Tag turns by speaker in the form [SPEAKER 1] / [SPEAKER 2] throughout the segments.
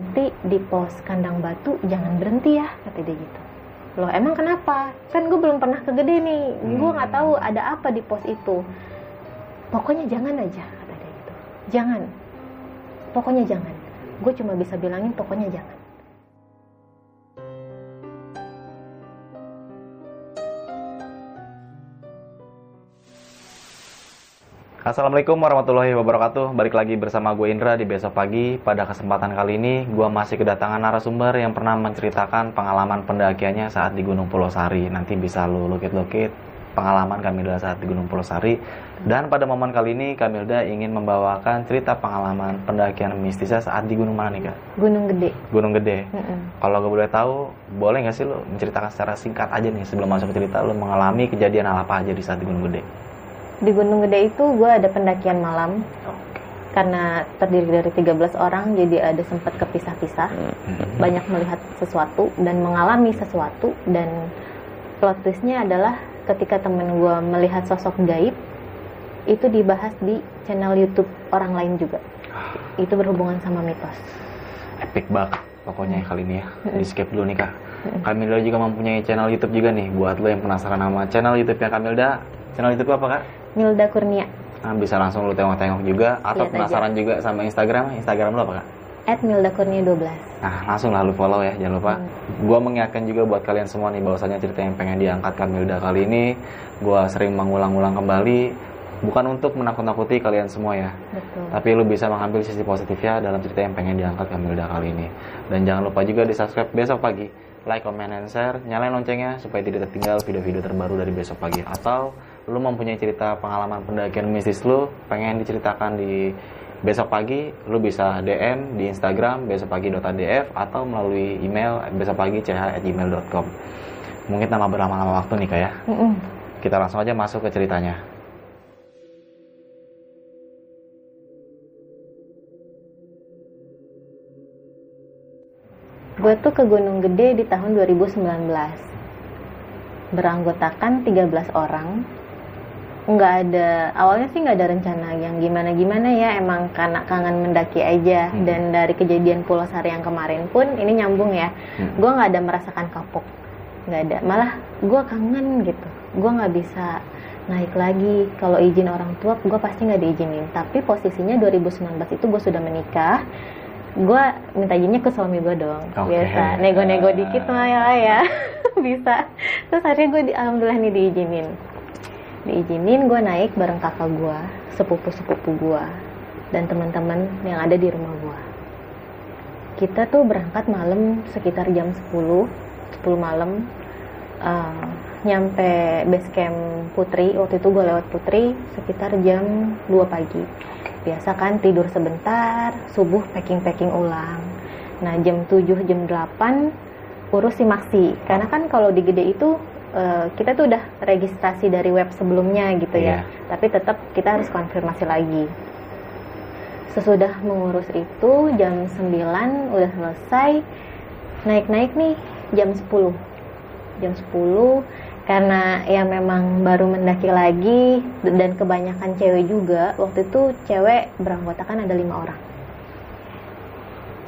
[SPEAKER 1] nanti di pos kandang batu jangan berhenti ya kata dia gitu. Loh emang kenapa? Kan gue belum pernah ke gede nih. Gue nggak tahu ada apa di pos itu. Pokoknya jangan aja kata dia gitu. Jangan. Pokoknya jangan. Gue cuma bisa bilangin pokoknya jangan
[SPEAKER 2] Assalamualaikum warahmatullahi wabarakatuh. Balik lagi bersama gue Indra di besok pagi. Pada kesempatan kali ini gue masih kedatangan narasumber yang pernah menceritakan pengalaman pendakiannya saat di Gunung Pulau Sari. Nanti bisa lu lukit-lukit pengalaman Kamilda saat di Gunung Pulau Sari. Dan pada momen kali ini Kamilda ingin membawakan cerita pengalaman pendakian mistisnya saat di Gunung mana nih kak?
[SPEAKER 1] Gunung Gede.
[SPEAKER 2] Gunung Gede. Kalau gue boleh tahu, boleh nggak sih lo menceritakan secara singkat aja nih sebelum masuk ke cerita? Lo mengalami kejadian apa aja di saat di Gunung Gede?
[SPEAKER 1] Di Gunung Gede itu gue ada pendakian malam. Karena terdiri dari 13 orang jadi ada sempat kepisah-pisah. Banyak melihat sesuatu dan mengalami sesuatu dan plot twistnya adalah ketika temen gue melihat sosok gaib itu dibahas di channel YouTube orang lain juga. Itu berhubungan sama mitos.
[SPEAKER 2] Epic banget pokoknya kali ini ya.
[SPEAKER 1] Mm-mm.
[SPEAKER 2] di skip dulu nih kak.
[SPEAKER 1] Mm-mm.
[SPEAKER 2] Kamilda juga mempunyai channel YouTube juga nih. Buat lo yang penasaran sama channel YouTube nya Kamilda channel YouTube apa kak?
[SPEAKER 1] Milda Kurnia
[SPEAKER 2] Nah, bisa langsung lo tengok-tengok juga atau
[SPEAKER 1] Lihat aja.
[SPEAKER 2] penasaran juga sama Instagram Instagram lo apa kak?
[SPEAKER 1] at Milda Kurnia 12
[SPEAKER 2] Nah langsung lah lu follow ya jangan lupa
[SPEAKER 1] Hmm.
[SPEAKER 2] Gua mengingatkan juga buat kalian semua nih bahwasanya cerita yang pengen diangkat Kamilda kali ini Gua sering mengulang-ulang kembali Bukan untuk menakut-nakuti kalian semua ya
[SPEAKER 1] betul
[SPEAKER 2] Tapi lu bisa mengambil sisi positifnya dalam cerita yang pengen diangkat Kamilda kali ini. Dan jangan lupa juga di subscribe besok pagi. Like, comment, and share. Nyalain loncengnya supaya tidak tertinggal video-video terbaru dari besok pagi. Atau lu mempunyai cerita pengalaman pendakian mistis lu pengen diceritakan di besok pagi, lu bisa DM di Instagram besokpagi.adf atau melalui email besokpagi.ch@gmail.com. Mungkin tanpa berlama-lama waktu nih kak ya.
[SPEAKER 1] Mm-mm.
[SPEAKER 2] Kita langsung aja masuk ke ceritanya.
[SPEAKER 1] Gue tuh ke Gunung Gede di tahun 2019. Beranggotakan 13 orang. Nggak ada, awalnya sih nggak ada rencana yang gimana-gimana ya, emang karena kangen mendaki aja.
[SPEAKER 2] Hmm.
[SPEAKER 1] Dan dari kejadian Pulau Sari yang kemarin pun, ini nyambung ya.
[SPEAKER 2] Hmm.
[SPEAKER 1] Gue nggak ada merasakan kapok. Nggak ada, malah gue kangen gitu. Gue nggak bisa naik lagi. Kalau izin orang tua, gue pasti nggak diizinin. Tapi posisinya 2019 itu gue sudah menikah gue minta izinnya ke suami gue dong
[SPEAKER 2] Oke.
[SPEAKER 1] biasa nego-nego dikit mah ya lah ya bisa terus akhirnya gue di, alhamdulillah nih diizinin diizinin gue naik bareng kakak gue sepupu-sepupu gue dan teman-teman yang ada di rumah gue kita tuh berangkat malam sekitar jam 10 10 malam eh, nyampe base camp Putri waktu itu gue lewat Putri sekitar jam 2 pagi. Biasa kan tidur sebentar subuh packing packing ulang. Nah jam 7 jam 8 urus si maksi karena kan kalau di gede itu eh, kita tuh udah registrasi dari web sebelumnya gitu ya
[SPEAKER 2] Iya.
[SPEAKER 1] tapi tetap kita harus konfirmasi lagi sesudah mengurus itu jam 9 udah selesai naik-naik nih jam 10 jam 10 karena ya memang baru mendaki lagi dan kebanyakan cewek juga waktu itu cewek beranggotakan ada lima orang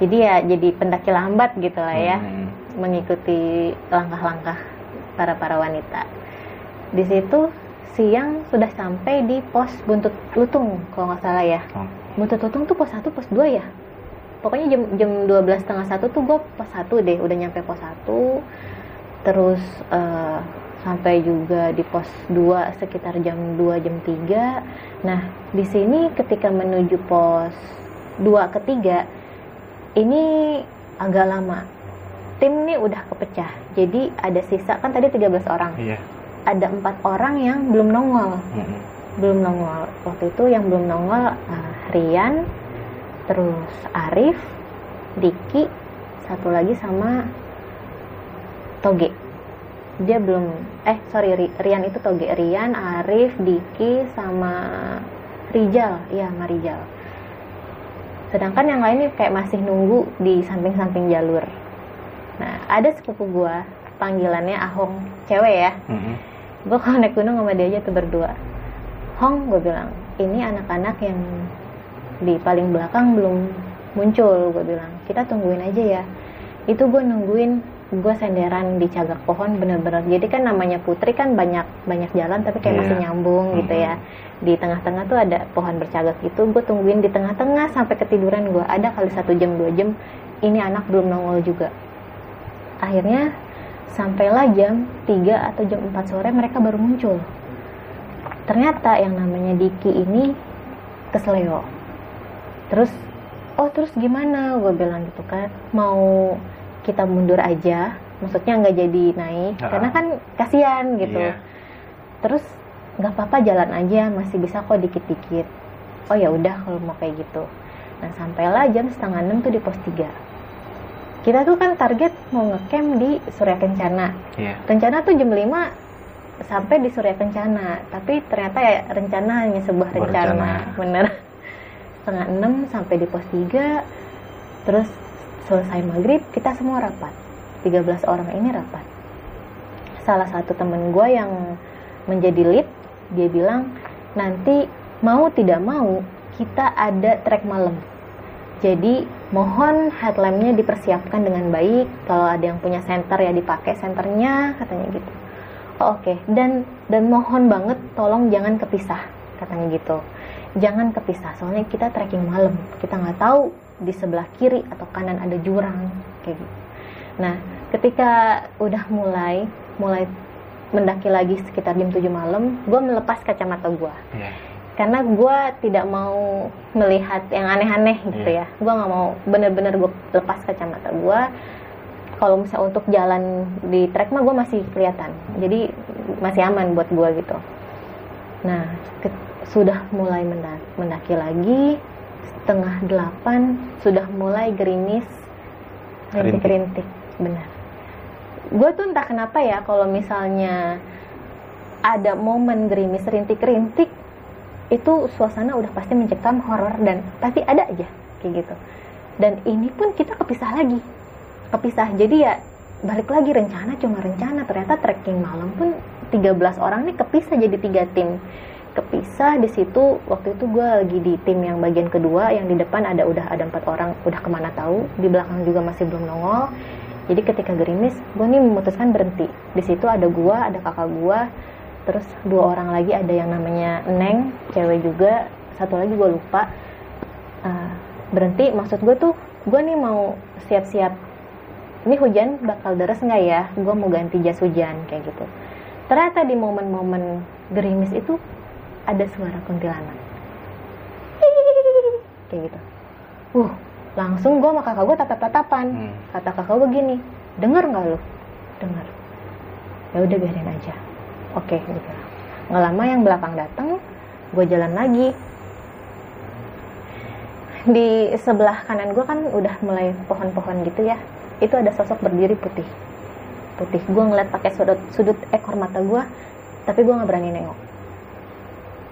[SPEAKER 1] jadi ya jadi pendaki lambat gitu lah ya
[SPEAKER 2] Hmm.
[SPEAKER 1] mengikuti langkah-langkah para para wanita. Di situ siang sudah sampai di pos buntut lutung kalau nggak salah ya.
[SPEAKER 2] Oh.
[SPEAKER 1] buntut lutung tuh pos 1 pos 2 ya? Pokoknya jam jam 12 setengah satu tuh gue pos 1 deh udah nyampe pos 1 terus eh, sampai juga di pos 2 sekitar jam 2 jam 3 nah di sini ketika menuju pos 2 ke 3 ini agak lama tim nih udah kepecah. Jadi ada sisa kan tadi 13 orang.
[SPEAKER 2] Iya.
[SPEAKER 1] ada empat orang yang belum nongol.
[SPEAKER 2] Mm-mm.
[SPEAKER 1] belum nongol. Waktu itu yang belum nongol uh, Rian terus Arif Diki satu lagi sama Toge. Dia belum eh sorry Ri- Rian itu Toge. Rian Arif Diki sama Rijal. Iya sama Rijal. Sedangkan yang lain nih kayak masih nunggu di samping-samping jalur nah ada sepupu gua panggilannya Ahong cewek ya.
[SPEAKER 2] Mm-mm.
[SPEAKER 1] gue kalau naik gunung sama dia aja tuh berdua. Hong gue bilang ini anak-anak yang di paling belakang belum muncul gue bilang. Kita tungguin aja ya. Itu gue nungguin gue senderan di cagak pohon bener-bener. Jadi kan namanya putri kan banyak banyak jalan tapi kayak
[SPEAKER 2] Iya.
[SPEAKER 1] masih nyambung gitu ya. Di tengah-tengah tuh ada pohon bercagak gitu gue tungguin di tengah-tengah sampai ketiduran gue ada kali satu jam dua jam ini anak belum nongol juga akhirnya sampailah jam 3 atau jam 4 sore mereka baru muncul. Ternyata yang namanya Diki ini kesleo. Terus oh terus gimana? Gue bilang gitu kan. Mau kita mundur aja. Maksudnya nggak jadi naik
[SPEAKER 2] Ah.
[SPEAKER 1] karena kan kasihan gitu.
[SPEAKER 2] Iya.
[SPEAKER 1] terus nggak apa-apa jalan aja. Masih bisa kok dikit-dikit. Oh ya udah kalau mau kayak gitu. Nah sampailah jam setengah enam tuh di pos 3 kita tuh kan target mau ngecamp di Surya Kencana.
[SPEAKER 2] Iya.
[SPEAKER 1] rencana tuh jam 5 sampai di Surya Kencana. Tapi ternyata ya rencana hanya sebuah rencana.
[SPEAKER 2] rencana.
[SPEAKER 1] bener. Setengah enam sampai di pos 3 terus selesai maghrib kita semua rapat. 13 orang ini rapat. Salah satu temen gue yang menjadi lead dia bilang nanti mau tidak mau kita ada trek malam. Jadi mohon headlampnya dipersiapkan dengan baik. Kalau ada yang punya center ya dipakai senternya katanya gitu. Oh, Oke dan dan mohon banget tolong jangan kepisah katanya gitu. Jangan kepisah soalnya kita trekking malam. Kita nggak tahu di sebelah kiri atau kanan ada jurang kayak gitu. Nah ketika udah mulai mulai mendaki lagi sekitar jam 7 malam, gue melepas kacamata gue
[SPEAKER 2] Iya.
[SPEAKER 1] Karena gue tidak mau melihat yang aneh-aneh gitu
[SPEAKER 2] Iya.
[SPEAKER 1] ya. Gue nggak mau bener-bener gue lepas kacamata gue kalau misalnya untuk jalan di trek mah gue masih kelihatan. Jadi masih aman buat gue gitu. Nah ke- sudah mulai menda- mendaki lagi. Setengah delapan sudah mulai gerimis rintik-rintik benar. Gue tuh entah kenapa ya kalau misalnya ada momen gerimis rintik-rintik itu suasana udah pasti mencekam horor dan pasti ada aja kayak gitu. Dan ini pun kita kepisah lagi. Kepisah. Jadi ya balik lagi rencana cuma rencana. Ternyata trekking malam pun 13 orang nih kepisah jadi tiga tim. Kepisah di situ waktu itu gue lagi di tim yang bagian kedua yang di depan ada udah ada empat orang udah ke mana tahu. Di belakang juga masih belum nongol. Jadi ketika gerimis gue nih memutuskan berhenti. Di situ ada gue ada kakak gue terus dua orang lagi ada yang namanya Neng cewek juga. Satu lagi gue lupa. Uh, berhenti. Maksud gue tuh gue nih mau siap-siap ini hujan bakal deras nggak ya? Gue mau ganti jas hujan kayak gitu. Ternyata di momen-momen gerimis itu ada suara kuntilanak. Kayak gitu. Uh langsung gue sama kakak gue tatap-tatapan.
[SPEAKER 2] Hmm.
[SPEAKER 1] kata kakak gue gini denger nggak lu? Denger. Ya udah biarin aja oke gitu. Nggak lama yang belakang datang gue jalan lagi. Di sebelah kanan gue kan udah mulai pohon-pohon gitu ya. Itu ada sosok berdiri putih. Putih. Gue ngeliat pakai sudut sudut ekor mata gue tapi gue nggak berani nengok.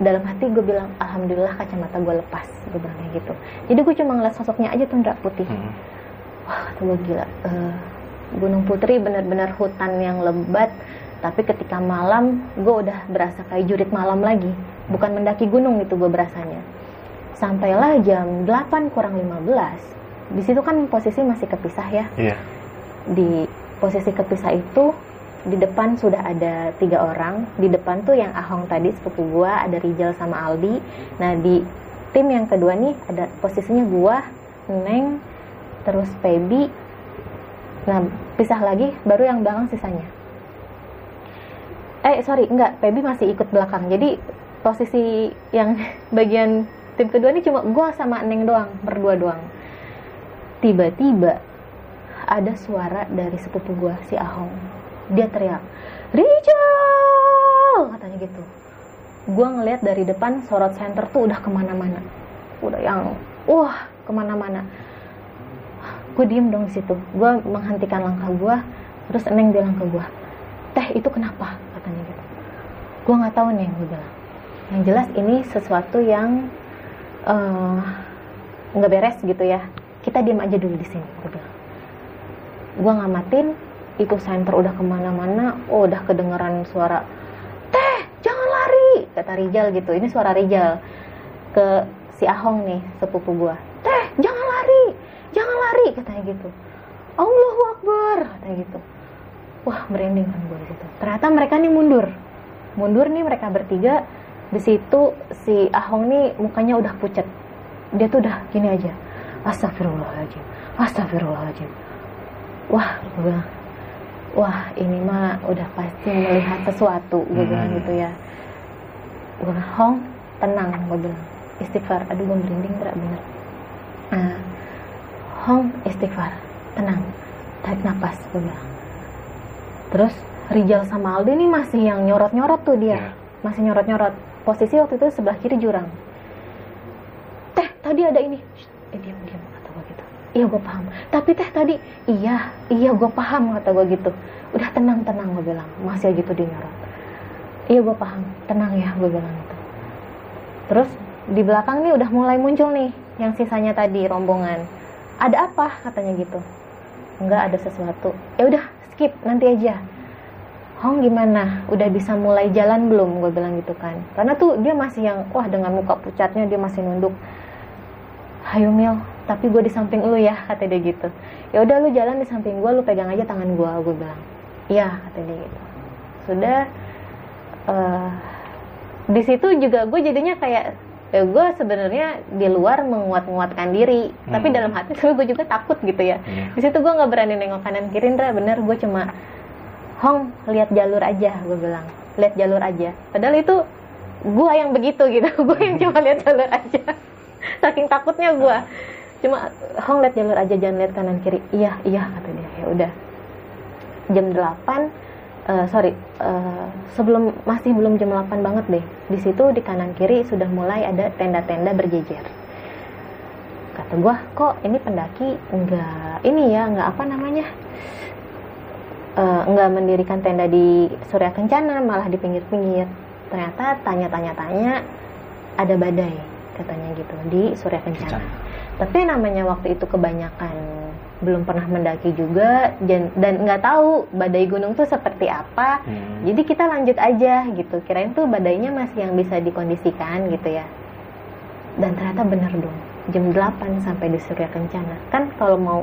[SPEAKER 1] Dalam hati gue bilang alhamdulillah kacamata gue lepas gue bilang kayak gitu. Jadi gue cuma ngeliat sosoknya aja tuh ndra putih.
[SPEAKER 2] Hmm.
[SPEAKER 1] wah kata gue gila. Eh, Gunung Putri benar-benar hutan yang lebat tapi ketika malam gue udah berasa kayak jurit malam lagi. Bukan mendaki gunung itu gue berasanya. Sampailah jam 8 kurang 15 di situ kan posisi masih kepisah ya.
[SPEAKER 2] Iya.
[SPEAKER 1] di posisi kepisah itu di depan sudah ada tiga orang. Di depan tuh yang Ahong tadi sepupu gua ada Rijal sama Aldi. Nah di tim yang kedua nih ada posisinya gua Neng terus Pebi nah pisah lagi baru yang belakang sisanya eh sorry enggak. Pebi masih ikut belakang. Jadi posisi yang bagian tim kedua ini cuma gua sama Neng doang berdua doang. Tiba-tiba ada suara dari sepupu gua si Ahong. Dia teriak Rijal! Katanya gitu. Gua ngeliat dari depan sorot center tuh udah ke mana-mana. Udah yang wah ke mana-mana. Gue diem dong di situ. Gue menghentikan langkah gue terus Neng bilang ke gue teh itu kenapa katanya gitu. Gue nggak tahu nih gue bilang. Yang jelas ini sesuatu yang eh, nggak beres gitu ya. Kita diem aja dulu di sini gue bilang. Gue ngamatin itu center udah ke mana-mana oh udah kedengeran suara teh jangan lari kata Rijal gitu. Ini suara Rijal ke si Ahong nih sepupu gue teh jangan lari katanya gitu. Allahu Akbar katanya gitu wah merinding kan gue di situ. Ternyata mereka nih mundur. Mundur nih mereka bertiga. Di situ si Ahong nih mukanya udah pucat dia tuh udah gini aja. Astagfirullahaladzim. Astagfirullahaladzim. Wah gue bilang wah ini mah udah pasti melihat sesuatu gue bilang
[SPEAKER 2] Hmm.
[SPEAKER 1] gitu ya. Gue bilang Hong tenang gue bilang. Istighfar. Aduh gue merinding berat bener. Nah, Hong istighfar. Tenang. Tarik napas gue bilang terus Rijal sama Aldi nih masih yang nyorot-nyorot tuh dia.
[SPEAKER 2] Iya.
[SPEAKER 1] masih nyorot-nyorot. Posisi waktu itu sebelah kiri jurang. Teh tadi ada ini. Shh, eh diam diam kata gue gitu. Iya gue paham. Tapi teh tadi iya iya gue paham kata gue gitu. Udah tenang tenang gue bilang. Masih aja gitu dia nyorot. Iya gue paham. Tenang ya gue bilang gitu. Terus di belakang nih udah mulai muncul nih yang sisanya tadi rombongan. Ada apa? Katanya gitu. Enggak ada sesuatu. Ya udah skip nanti aja Hong gimana? Udah bisa mulai jalan belum? Gue bilang gitu kan. Karena tuh dia masih yang, wah dengan muka pucatnya dia masih nunduk. Hayo Mil, tapi gue di samping lu ya, kata dia gitu. Ya udah lu jalan di samping gue, lu pegang aja tangan gue, gue bilang. Iya, kata dia gitu. Sudah, eh di situ juga gue jadinya kayak, ya gue sebenarnya di luar menguat-nguatkan diri, tapi
[SPEAKER 2] Hmm.
[SPEAKER 1] dalam hati gue juga takut gitu ya.
[SPEAKER 2] Iya.
[SPEAKER 1] Di situ gue nggak berani nengok kanan kiri, Ndra, bener gue cuma Hong lihat jalur aja gue bilang. Lihat jalur aja. Padahal itu gue yang begitu gitu. Gue yang cuma lihat jalur aja. Saking takutnya gue cuma Hong lihat jalur aja jangan lihat kanan kiri. Iya iya kata dia. Ya udah. Jam 8 eh, sorry eh, sebelum masih belum jam 8 banget deh. Di situ di kanan kiri sudah mulai ada tenda-tenda berjejer. Kata gua kok ini pendaki enggak ini ya enggak apa namanya? Eh, nggak mendirikan tenda di Surya Kencana malah di pinggir-pinggir. Ternyata tanya-tanya-tanya ada badai katanya gitu di Surya Kencana. tapi namanya waktu itu kebanyakan belum pernah mendaki juga dan dan nggak tahu badai gunung tuh seperti apa.
[SPEAKER 2] Hmm.
[SPEAKER 1] jadi kita lanjut aja gitu. Kirain tuh badainya masih yang bisa dikondisikan gitu ya. Dan ternyata bener dong jam 8 sampai di Surya Kencana. Kan kalau mau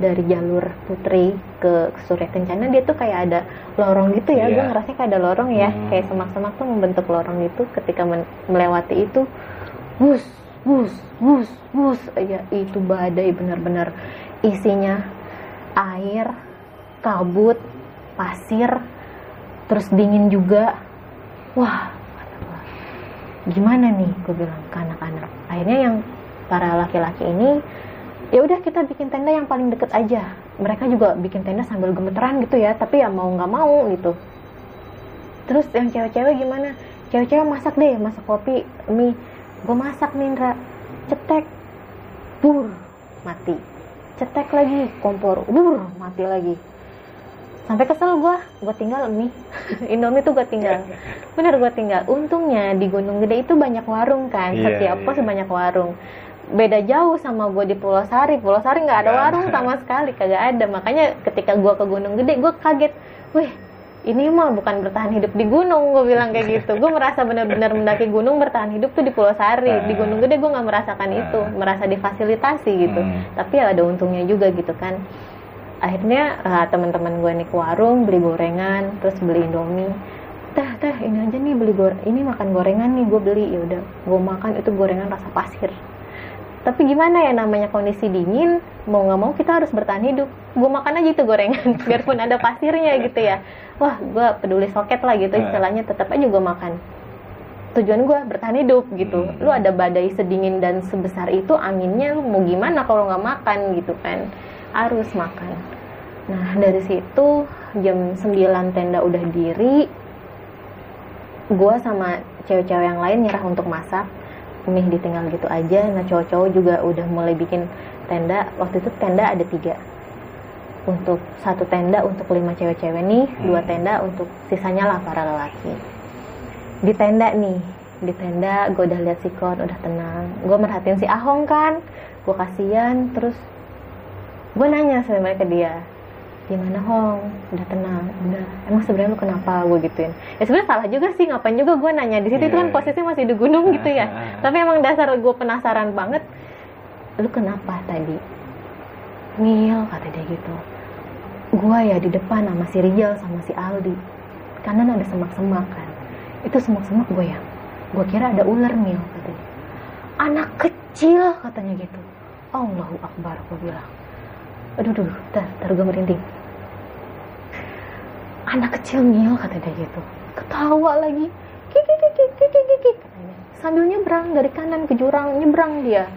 [SPEAKER 1] dari jalur Putri ke Surya Kencana dia tuh kayak ada lorong gitu ya.
[SPEAKER 2] Iya.
[SPEAKER 1] gue ngerasa kayak ada lorong ya.
[SPEAKER 2] Hmm.
[SPEAKER 1] kayak semak-semak tuh membentuk lorong gitu ketika melewati itu bus bus bus bus. Ya itu badai benar-benar isinya air kabut pasir terus dingin juga. Wah gimana nih? Gue bilang ke anak-anak. Akhirnya yang para laki-laki ini ya udah kita bikin tenda yang paling deket aja. Mereka juga bikin tenda sambil gemeteran gitu ya tapi ya mau nggak mau gitu. Terus yang cewek-cewek gimana? Cewek-cewek masak deh masak kopi mie. Gue masak nih cetek. Bur mati cetek lagi kompor bur mati lagi. Sampai kesel gue gue tinggal mie. Indomie tuh gue tinggal. Bener gue tinggal. Untungnya di Gunung Gede itu banyak warung kan.
[SPEAKER 2] Iya,
[SPEAKER 1] setiap
[SPEAKER 2] iya.
[SPEAKER 1] pos banyak warung. Beda jauh sama gue di Pulau Sari. Pulau Sari nggak ada warung sama sekali kagak ada. Makanya ketika gue ke Gunung Gede gue kaget. Wih ini mah bukan bertahan hidup di gunung gue bilang kayak gitu. Gue merasa benar-benar mendaki gunung bertahan hidup tuh di Pulau Sari. Di Gunung Gede gue nggak merasakan itu
[SPEAKER 2] Ah.
[SPEAKER 1] merasa difasilitasi gitu.
[SPEAKER 2] Hmm.
[SPEAKER 1] tapi ya ada untungnya juga gitu kan. Akhirnya eh, teman-teman gue nih ke warung beli gorengan terus beli indomie. Teh teh ini aja nih beli goreng ini makan gorengan nih gue beli. Ya udah gue makan itu gorengan rasa pasir tapi gimana ya namanya kondisi dingin mau nggak mau kita harus bertahan hidup. Gue makan aja itu gorengan biarpun ada pasirnya gitu ya. Wah gue peduli soket lah gitu
[SPEAKER 2] Eh.
[SPEAKER 1] istilahnya tetap aja gue makan. Tujuan gue bertahan hidup gitu.
[SPEAKER 2] Hmm.
[SPEAKER 1] lu ada badai sedingin dan sebesar itu anginnya lu mau gimana kalau nggak makan gitu kan? Harus makan. Nah dari situ jam 9 tenda udah diri gue sama cewek-cewek yang lain nyerah untuk masak mie ditinggal gitu aja. Nah cowok-cowok juga udah mulai bikin tenda. Waktu itu tenda ada tiga. Untuk satu tenda untuk lima cewek-cewek nih dua
[SPEAKER 2] Hmm.
[SPEAKER 1] tenda untuk sisanya lah para lelaki. Di tenda nih di tenda gue udah lihat sikon udah tenang. Gue merhatiin si Ahong kan gue kasihan. Terus gue nanya sebenarnya ke dia gimana Hong? Udah tenang udah emang sebenarnya lu kenapa gue gituin? Ya sebenarnya salah juga sih ngapain juga gue nanya. Di situ itu kan
[SPEAKER 2] Iya.
[SPEAKER 1] posisi masih di gunung gitu ya.
[SPEAKER 2] Ah.
[SPEAKER 1] tapi emang dasar gue penasaran banget lu kenapa tadi Mil kata dia gitu. Gua ya di depan sama si Rijal sama si Aldi. Kanan ada semak-semak kan. Itu semak-semak gue ya. Gue kira ada ular Mil kata dia. Anak kecil katanya gitu. Allahu Akbar gue bilang. Aduh aduh tar, tar gue merinding anak kecil Mil kata dia gitu. Ketawa lagi. Kiki kiki kiki kiki katanya sambil nyebrang dari kanan ke jurang nyebrang dia.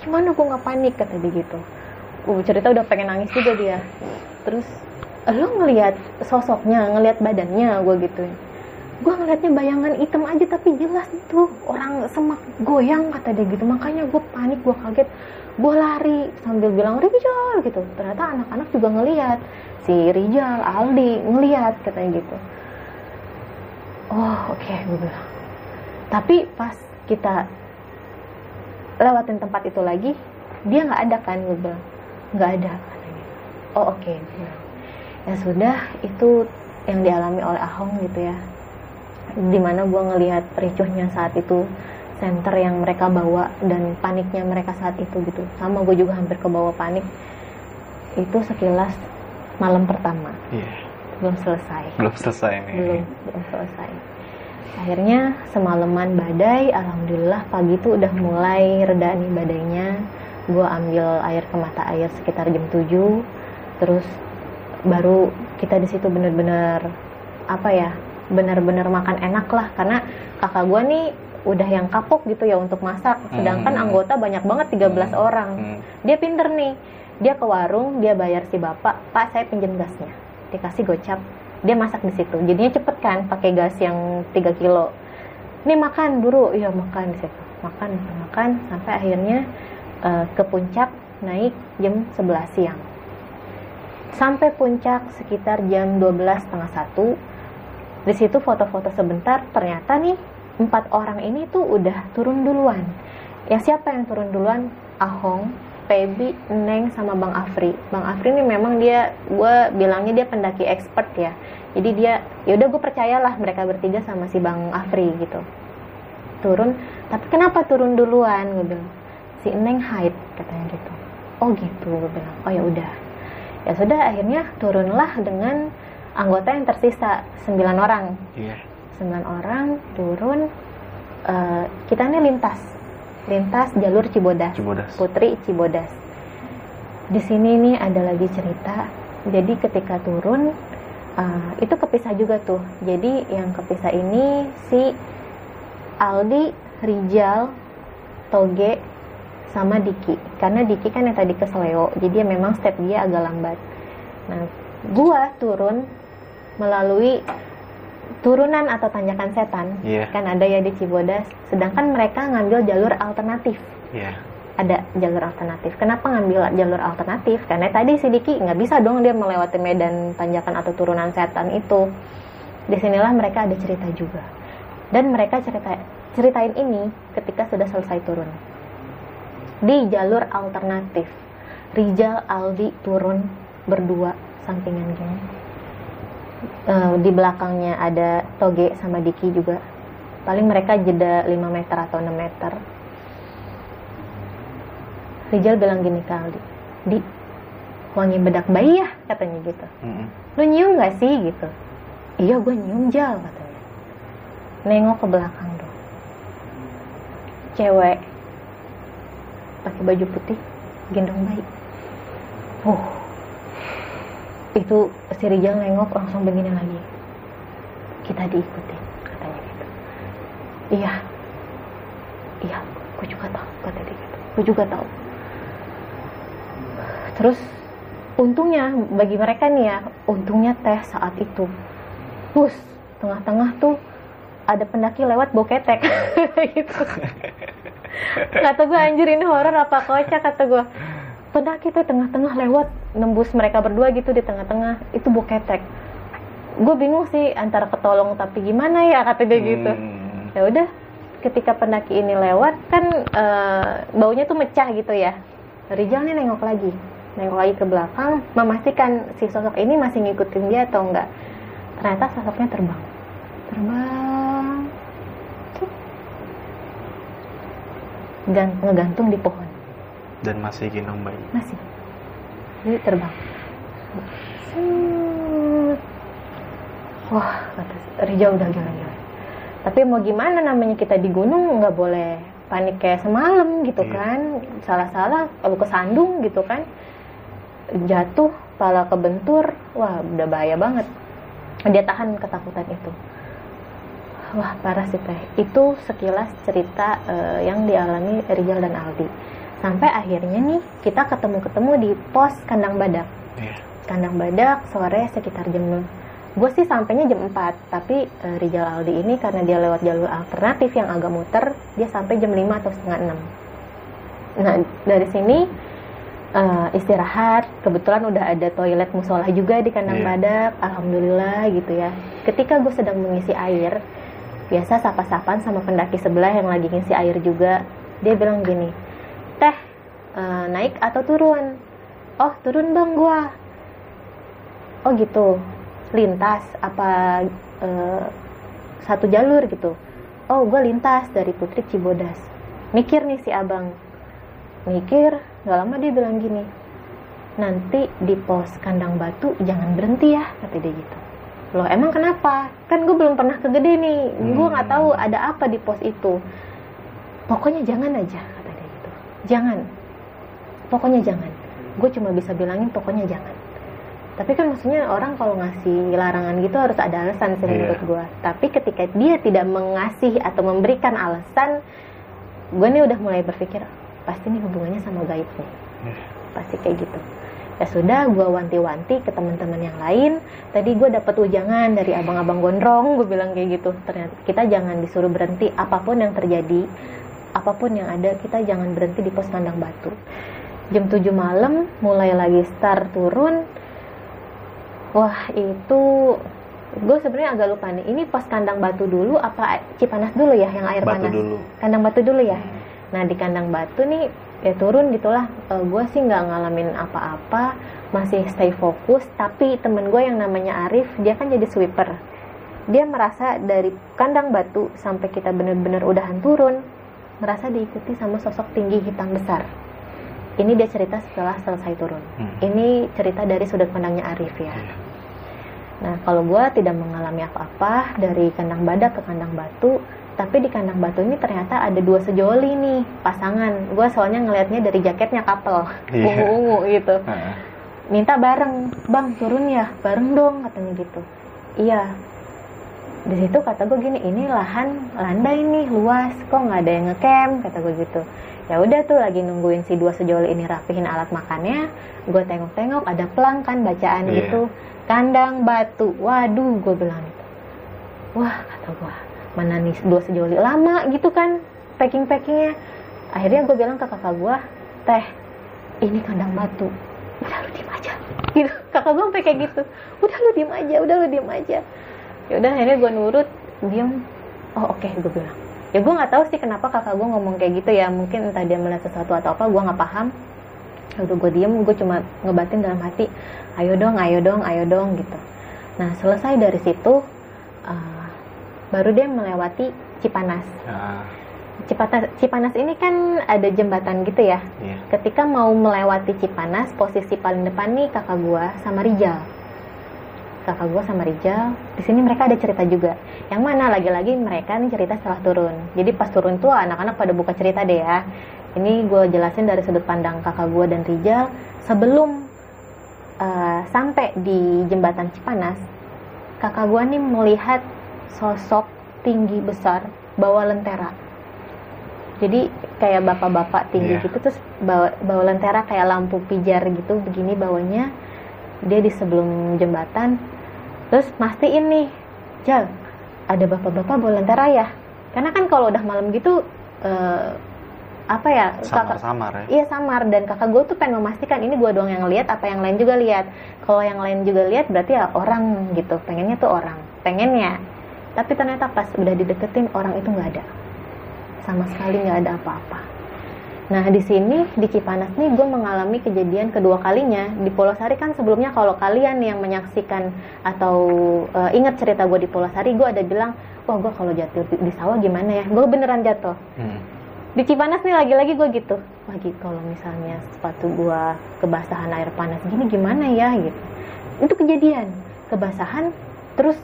[SPEAKER 1] Gimana gue nggak panik kata dia gitu. Uh cerita udah pengen nangis juga dia. Terus lo ngelihat sosoknya ngelihat badannya gue gituin gue ngeliatnya bayangan hitam aja tapi jelas itu orang semak goyang kata dia gitu. Makanya gue panik gue kaget. Gue lari sambil bilang Rijal gitu. Ternyata anak-anak juga ngeliat. Si Rijal Aldi ngeliat katanya gitu. Oh oke okay, gue bilang. Tapi pas kita lewatin tempat itu lagi dia nggak ada kan gue bilang. Nggak ada katanya oh oke okay. ya sudah itu yang dialami oleh Ahong gitu ya di mana gue ngelihat ricuhnya saat itu center yang mereka bawa dan paniknya mereka saat itu gitu. Sama gue juga hampir ke bawah panik. Itu sekilas malam pertama.
[SPEAKER 2] Iya.
[SPEAKER 1] belum selesai.
[SPEAKER 2] Belum selesai nih.
[SPEAKER 1] belum belum selesai. Akhirnya semalaman badai alhamdulillah pagi itu udah mulai reda nih badainya. Gue ambil air ke mata air sekitar jam 7 terus baru kita di situ bener-bener apa ya bener-bener makan enak lah. Karena kakak gue nih udah yang kapok gitu ya untuk masak. Sedangkan
[SPEAKER 2] Hmm.
[SPEAKER 1] anggota banyak banget 13 orang.
[SPEAKER 2] Hmm.
[SPEAKER 1] dia pinter nih. Dia ke warung dia bayar si bapak pak saya pinjam gasnya. Dikasih gocap. Dia masak di situ. Jadinya cepet kan pakai gas yang 3 kilo. Ini makan buru. Iya makan di situ makan makan. Sampai akhirnya eh, ke puncak naik jam 11 siang. Sampai puncak sekitar jam 12 setengah satu di situ foto-foto sebentar ternyata nih empat orang ini tuh udah turun duluan. Ya siapa yang turun duluan? Ahong Pebi Neng sama Bang Afri. Bang Afri ini memang dia gue bilangnya dia pendaki expert ya. Jadi dia yaudah gue percayalah mereka bertiga sama si Bang Afri gitu. Turun tapi kenapa turun duluan? gue bilang. Si Neng hide katanya gitu oh gitu gue bilang. Oh ya udah. Ya sudah akhirnya turunlah dengan anggota yang tersisa 9 orang.
[SPEAKER 2] Iya.
[SPEAKER 1] 9 orang turun eh, kita ini lintas. Lintas jalur Cibodas.
[SPEAKER 2] Cibodas.
[SPEAKER 1] Putri Cibodas. Di sini nih ada lagi cerita. Jadi ketika turun eh, itu kepisah juga tuh. Jadi yang kepisah ini si Aldi Rijal Toge sama Diki. Karena Diki kan yang tadi ke Seleo. Jadi ya memang step dia agak lambat. Nah gua turun melalui turunan atau tanjakan setan.
[SPEAKER 2] Iya.
[SPEAKER 1] kan ada ya di Cibodas. Sedangkan mereka ngambil jalur alternatif.
[SPEAKER 2] Iya.
[SPEAKER 1] ada jalur alternatif. Kenapa ngambil jalur alternatif? Karena tadi si Diki nggak bisa dong dia melewati medan tanjakan atau turunan setan itu. Di sinilah mereka ada cerita juga. Dan mereka cerita ceritain ini ketika sudah selesai turun. Di jalur alternatif. Rijal Aldi turun berdua sampingan gini Eh, di belakangnya ada Toge sama Diki juga. Paling mereka jeda 5 meter atau 6 meter. Rijal bilang gini ke Aldi Di wangi bedak bayi ya katanya gitu. Lu nyium gak sih? gitu. Iya gue nyium jal katanya. Nengok ke belakang dong. Cewek pakai baju putih gendong bayi. Uh itu si Rijal nengok langsung begini lagi. Kita diikutin katanya gitu. Iya. Iya gue juga tahu kata dia gitu. Gue juga tahu. Terus untungnya bagi mereka nih ya untungnya teh saat itu. Bus tengah-tengah tuh ada pendaki lewat boketek gitu. Kata gue anjir ini horor apa kocak kata gue pendaki tuh tengah-tengah lewat nembus mereka berdua gitu di tengah-tengah. Itu boketek gue bingung sih antara ketolong tapi gimana ya kata dia gitu.
[SPEAKER 2] Hmm.
[SPEAKER 1] ya udah ketika pendaki ini lewat kan eh, baunya tuh mecah gitu ya. Rijal nih nengok lagi. Nengok lagi ke belakang memastikan si sosok ini masih ngikutin dia atau enggak. Ternyata sosoknya terbang. Terbang. Cuk. ngegantung di pohon
[SPEAKER 2] Dan masih gendong bayi.
[SPEAKER 1] masih. Jadi terbang. Set. wah kata Rija udah gila-gila tapi mau gimana namanya kita di gunung nggak boleh panik kayak semalam gitu
[SPEAKER 2] Iya.
[SPEAKER 1] kan. Salah-salah kalau kesandung gitu kan. Jatuh pala kebentur. Wah udah bahaya banget. Dia tahan ketakutan itu. Wah parah sih teh. Itu sekilas cerita eh, yang dialami Rizal dan Aldi sampai akhirnya nih kita ketemu-ketemu di pos kandang badak.
[SPEAKER 2] Iya.
[SPEAKER 1] kandang badak sore sekitar jam gue sih sampainya jam 4 tapi eh, Rizal Aldi ini karena dia lewat jalur alternatif yang agak muter dia sampai jam 5 atau setengah 6 nah dari sini eh, istirahat. Kebetulan udah ada toilet musola juga di kandang
[SPEAKER 2] Iya.
[SPEAKER 1] badak. Alhamdulillah gitu ya. Ketika gue sedang mengisi air biasa sapa-sapan sama pendaki sebelah yang lagi ngisi air juga dia bilang gini teh eh, naik atau turun? Oh turun dong gua. Oh gitu. Lintas apa eh, satu jalur gitu? Oh gue lintas dari Putri Cibodas. Mikir nih si abang. Mikir nggak lama dia bilang gini nanti di pos kandang batu jangan berhenti ya kata dia gitu. Loh emang kenapa? Kan gue belum pernah ke gede nih. Gue nggak tahu ada apa di pos itu. Pokoknya jangan aja jangan. Pokoknya jangan. Gue cuma bisa bilangin pokoknya jangan. Tapi kan maksudnya orang kalau ngasih larangan gitu harus ada alasan sih
[SPEAKER 2] Iya.
[SPEAKER 1] menurut gue tapi ketika dia tidak mengasih atau memberikan alasan gue nih udah mulai berpikir pasti nih hubungannya sama gaib nih.
[SPEAKER 2] Iya.
[SPEAKER 1] pasti kayak gitu. Ya sudah gue wanti-wanti ke teman-teman yang lain. Tadi gue dapet ujangan dari abang-abang gondrong gue bilang kayak gitu. Ternyata kita jangan disuruh berhenti apa pun yang terjadi apa pun yang ada kita jangan berhenti di pos kandang batu. Jam 7 malam mulai lagi start turun. Wah itu gue sebenarnya agak lupa nih. Ini pos kandang batu dulu apa Cipanas dulu ya yang air
[SPEAKER 2] Batu
[SPEAKER 1] panas?
[SPEAKER 2] dulu.
[SPEAKER 1] kandang batu dulu ya? Nah di kandang batu nih ya turun gitulah. Gue sih nggak ngalamin apa-apa masih stay fokus. Tapi temen gue yang namanya Arif dia kan jadi sweeper. Dia merasa dari kandang batu sampai kita bener-bener udahan turun merasa diikuti sama sosok tinggi hitam besar ini dia cerita setelah selesai turun
[SPEAKER 2] Hmm.
[SPEAKER 1] ini cerita dari sudut pandangnya Arif ya
[SPEAKER 2] Iya.
[SPEAKER 1] Nah, kalau gue tidak mengalami apa-apa dari kandang badak ke kandang batu, tapi di kandang batu ini ternyata ada dua sejoli nih pasangan. Gue soalnya ngelihatnya dari jaketnya couple,
[SPEAKER 2] Iya.
[SPEAKER 1] ungu-ungu gitu.
[SPEAKER 2] Heeh.
[SPEAKER 1] Minta bareng, bang turun ya, bareng dong katanya gitu. Iya. Di situ kata gue gini, ini lahan landai nih luas, kok nggak ada yang ngecamp kata gue gitu. Ya udah tuh lagi nungguin si dua sejoli ini rapihin alat makannya, gue tengok-tengok ada pelang kan bacaan
[SPEAKER 2] Iya.
[SPEAKER 1] gitu, kandang batu, waduh gue bilang gitu. Wah kata gue, mana nih dua sejoli lama gitu kan packing-packingnya. Akhirnya gue bilang ke kakak gue, teh ini kandang batu, udah lu diem aja. Gitu, kakak gue sampai kayak gitu, udah lu diem aja, udah lu diem aja. Ya udah akhirnya gue nurut, diem. Oh oke gue bilang. Ya gue nggak tahu sih kenapa kakak gue ngomong kayak gitu ya. Mungkin entah dia melihat sesuatu atau apa, gue nggak paham. Ya udah gue diem, gue cuma ngebatin dalam hati, ayo dong, ayo dong, ayo dong gitu. Nah selesai dari situ, uh, baru dia melewati Cipanas.
[SPEAKER 2] Ya,
[SPEAKER 1] Cipanas, Cipanas ini kan ada jembatan gitu ya.
[SPEAKER 2] iya.
[SPEAKER 1] Ketika mau melewati Cipanas, posisi paling depan nih kakak gua sama Rijal. Kakak gua sama Rijal. Di sini mereka ada cerita juga. Yang mana lagi-lagi mereka nih cerita setelah turun. Jadi pas turun tuh anak-anak pada buka cerita deh ya. Ini gue jelasin dari sudut pandang kakak gua dan Rijal sebelum eh, sampai di jembatan Cipanas. Kakak gua nih melihat sosok tinggi besar bawa lentera jadi kayak bapak-bapak tinggi
[SPEAKER 2] Iya.
[SPEAKER 1] gitu terus bawa bawa lentera kayak lampu pijar gitu begini bawahnya dia di sebelum jembatan terus mastiin nih Jal ada bapak-bapak bawa lentera ya karena kan kalau udah malam gitu eh, apa ya kakak
[SPEAKER 2] Samar-samar ya.
[SPEAKER 1] Iya samar dan kakak gue tuh pengen memastikan ini gue doang yang lihat apa yang lain juga lihat. Kalau yang lain juga lihat berarti ya orang gitu. Pengennya tuh orang, pengennya. Tapi ternyata pas udah dideketin orang itu nggak ada, sama sekali nggak ada apa-apa. Nah di sini di Cipanas nih gue mengalami kejadian kedua kalinya. Di Pulau Sari kan sebelumnya kalau kalian yang menyaksikan atau eh, ingat cerita gue di Pulau Sari gue ada bilang wah gue kalau jatuh di, di sawah gimana ya? Gue beneran jatuh.
[SPEAKER 2] Hmm.
[SPEAKER 1] di Cipanas nih lagi-lagi gue gitu lagi kalau misalnya sepatu gue kebasahan air panas gini gimana ya? Gitu. Itu kejadian. Kebasahan terus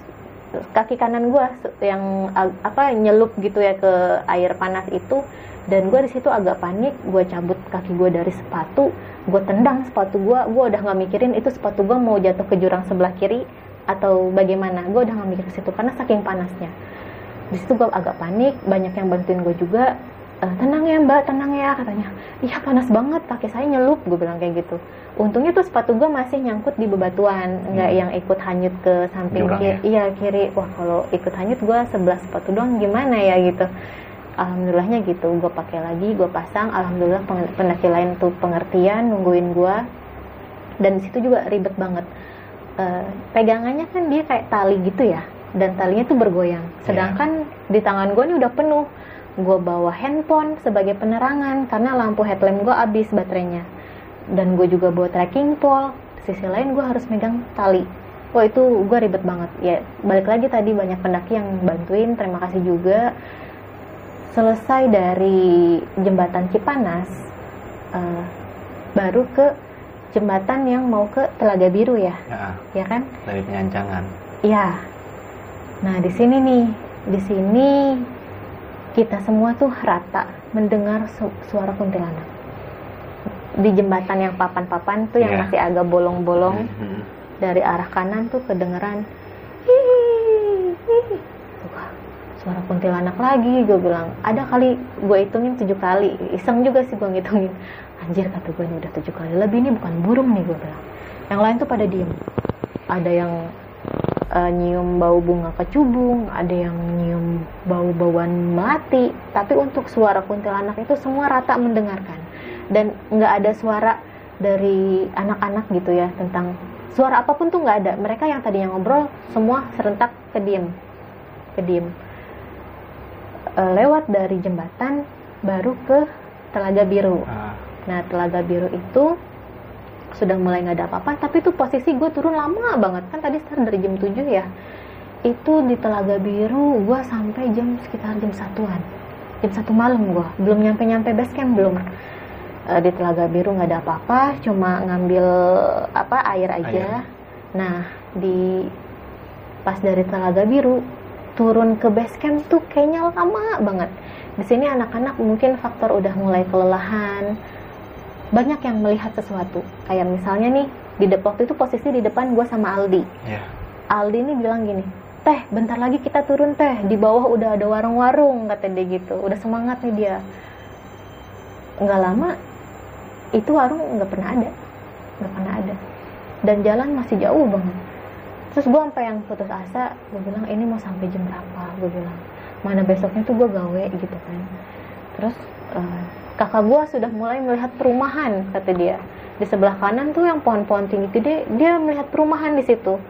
[SPEAKER 1] kaki kanan gue yang apa nyelup gitu ya ke air panas itu dan gue di situ agak panik gue cabut kaki gue dari sepatu gue tendang sepatu gue gue udah nggak mikirin itu sepatu gue mau jatuh ke jurang sebelah kiri atau bagaimana. Gue udah nggak mikir ke situ karena saking panasnya. Di situ gue agak panik banyak yang bantuin gue juga. "Eh, tenang ya mbak tenang ya katanya. Iya panas banget kaki saya nyelup gue bilang kayak gitu. Untungnya tuh sepatu gue masih nyangkut di bebatuan nggak
[SPEAKER 2] Hmm.
[SPEAKER 1] yang ikut hanyut ke samping
[SPEAKER 2] Jurang
[SPEAKER 1] kiri. iya kiri. Wah kalau ikut hanyut gue sebelah sepatu doang gimana ya gitu alhamdulillahnya gitu gue pakai lagi gue pasang. Alhamdulillah pendaki lain tuh pengertian nungguin gue dan situ juga ribet banget. Eh, pegangannya kan dia kayak tali gitu ya dan talinya tuh bergoyang. Sedangkan di tangan gue nih udah penuh. Gue bawa handphone sebagai penerangan karena lampu headlamp gue habis baterainya. Dan gue juga bawa tracking pole. Sisi lain gue harus megang tali. Wah itu gue ribet banget. Ya balik lagi tadi banyak pendaki yang bantuin. Terima kasih juga selesai dari jembatan Cipanas eh, baru ke jembatan yang mau ke Telaga Biru ya
[SPEAKER 2] Ya,
[SPEAKER 1] ya kan
[SPEAKER 2] dari penyancangan.
[SPEAKER 1] Iya. Nah, di sini nih, di sini kita semua tuh rata mendengar su- suara kuntilanak. Di jembatan yang papan-papan tuh yang
[SPEAKER 2] Iya.
[SPEAKER 1] masih agak bolong-bolong
[SPEAKER 2] Mhm.
[SPEAKER 1] dari arah kanan tuh kedengeran "Hihi, hihi." Wah, suara kuntilanak lagi gue bilang ada kali gue hitungin tujuh kali. Iseng juga sih gue ngitungin. Anjir kata gue ini udah tujuh kali lebih ini bukan burung nih gue bilang. Yang lain tuh pada diem. Ada yang eh, nyium bau bunga kecubung ada yang nyium bau-bauan melati. Tapi untuk suara kuntilanak itu semua rata mendengarkan. Dan nggak ada suara dari anak-anak gitu ya tentang suara apa pun tuh nggak ada. Mereka yang tadinya ngobrol semua serentak kediem kediem Eh, lewat dari jembatan baru ke telaga biru
[SPEAKER 2] Ah,
[SPEAKER 1] Nah, Telaga Biru itu sudah mulai nggak ada apa-apa, tapi itu posisi gue turun lama banget kan tadi start dari jam 7 ya. Itu di Telaga Biru gue sampai jam sekitar jam satuan, jam satu malam gue belum nyampe nyampe base camp belum. Eh, di Telaga Biru nggak ada apa-apa, cuma ngambil apa air aja.
[SPEAKER 2] Air.
[SPEAKER 1] Nah, di pas dari Telaga Biru turun ke base camp tuh kayaknya lama banget. Di sini anak-anak mungkin faktor udah mulai kelelahan, banyak yang melihat sesuatu. Kayak misalnya nih di depok itu posisi di depan gue sama Aldi.
[SPEAKER 2] ya.
[SPEAKER 1] Aldi nih bilang gini, teh bentar lagi kita turun teh di bawah udah ada warung-warung kata dia gitu. Udah semangat nih dia. Nggak lama itu warung nggak pernah ada, nggak pernah ada. Dan jalan masih jauh banget. Terus gue sampai yang putus asa, gue bilang ini mau sampai jam berapa? Gue bilang mana besoknya tuh gue gawe gitu kan. Terus eh, kakak gue sudah mulai melihat perumahan kata dia di sebelah kanan tuh yang pohon-pohon tinggi gede dia melihat perumahan di situ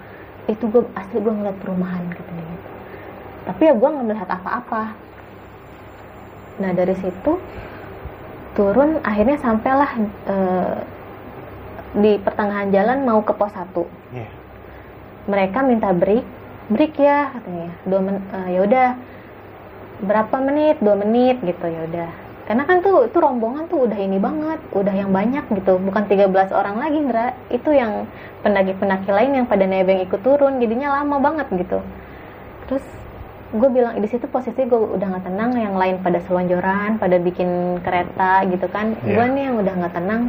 [SPEAKER 1] itu gue asli gue ngeliat perumahan kata dia gitu tapi ya gue nggak melihat apa-apa nah dari situ turun akhirnya sampailah eh, di pertengahan jalan mau ke pos 1
[SPEAKER 2] Iya.
[SPEAKER 1] Mereka minta break break ya katanya. Dua men eh, ya udah. Berapa menit? Dua menit gitu ya udah. Karena kan tuh itu rombongan tuh udah ini banget udah yang banyak gitu. Bukan 13 orang lagi Ndra. Itu yang pendaki-pendaki lain yang pada nebeng ikut turun jadinya lama banget gitu. Terus gue bilang di situ posisi gue udah nggak tenang yang lain pada selonjoran pada bikin kereta gitu kan.
[SPEAKER 2] Iya.
[SPEAKER 1] gue nih yang udah nggak tenang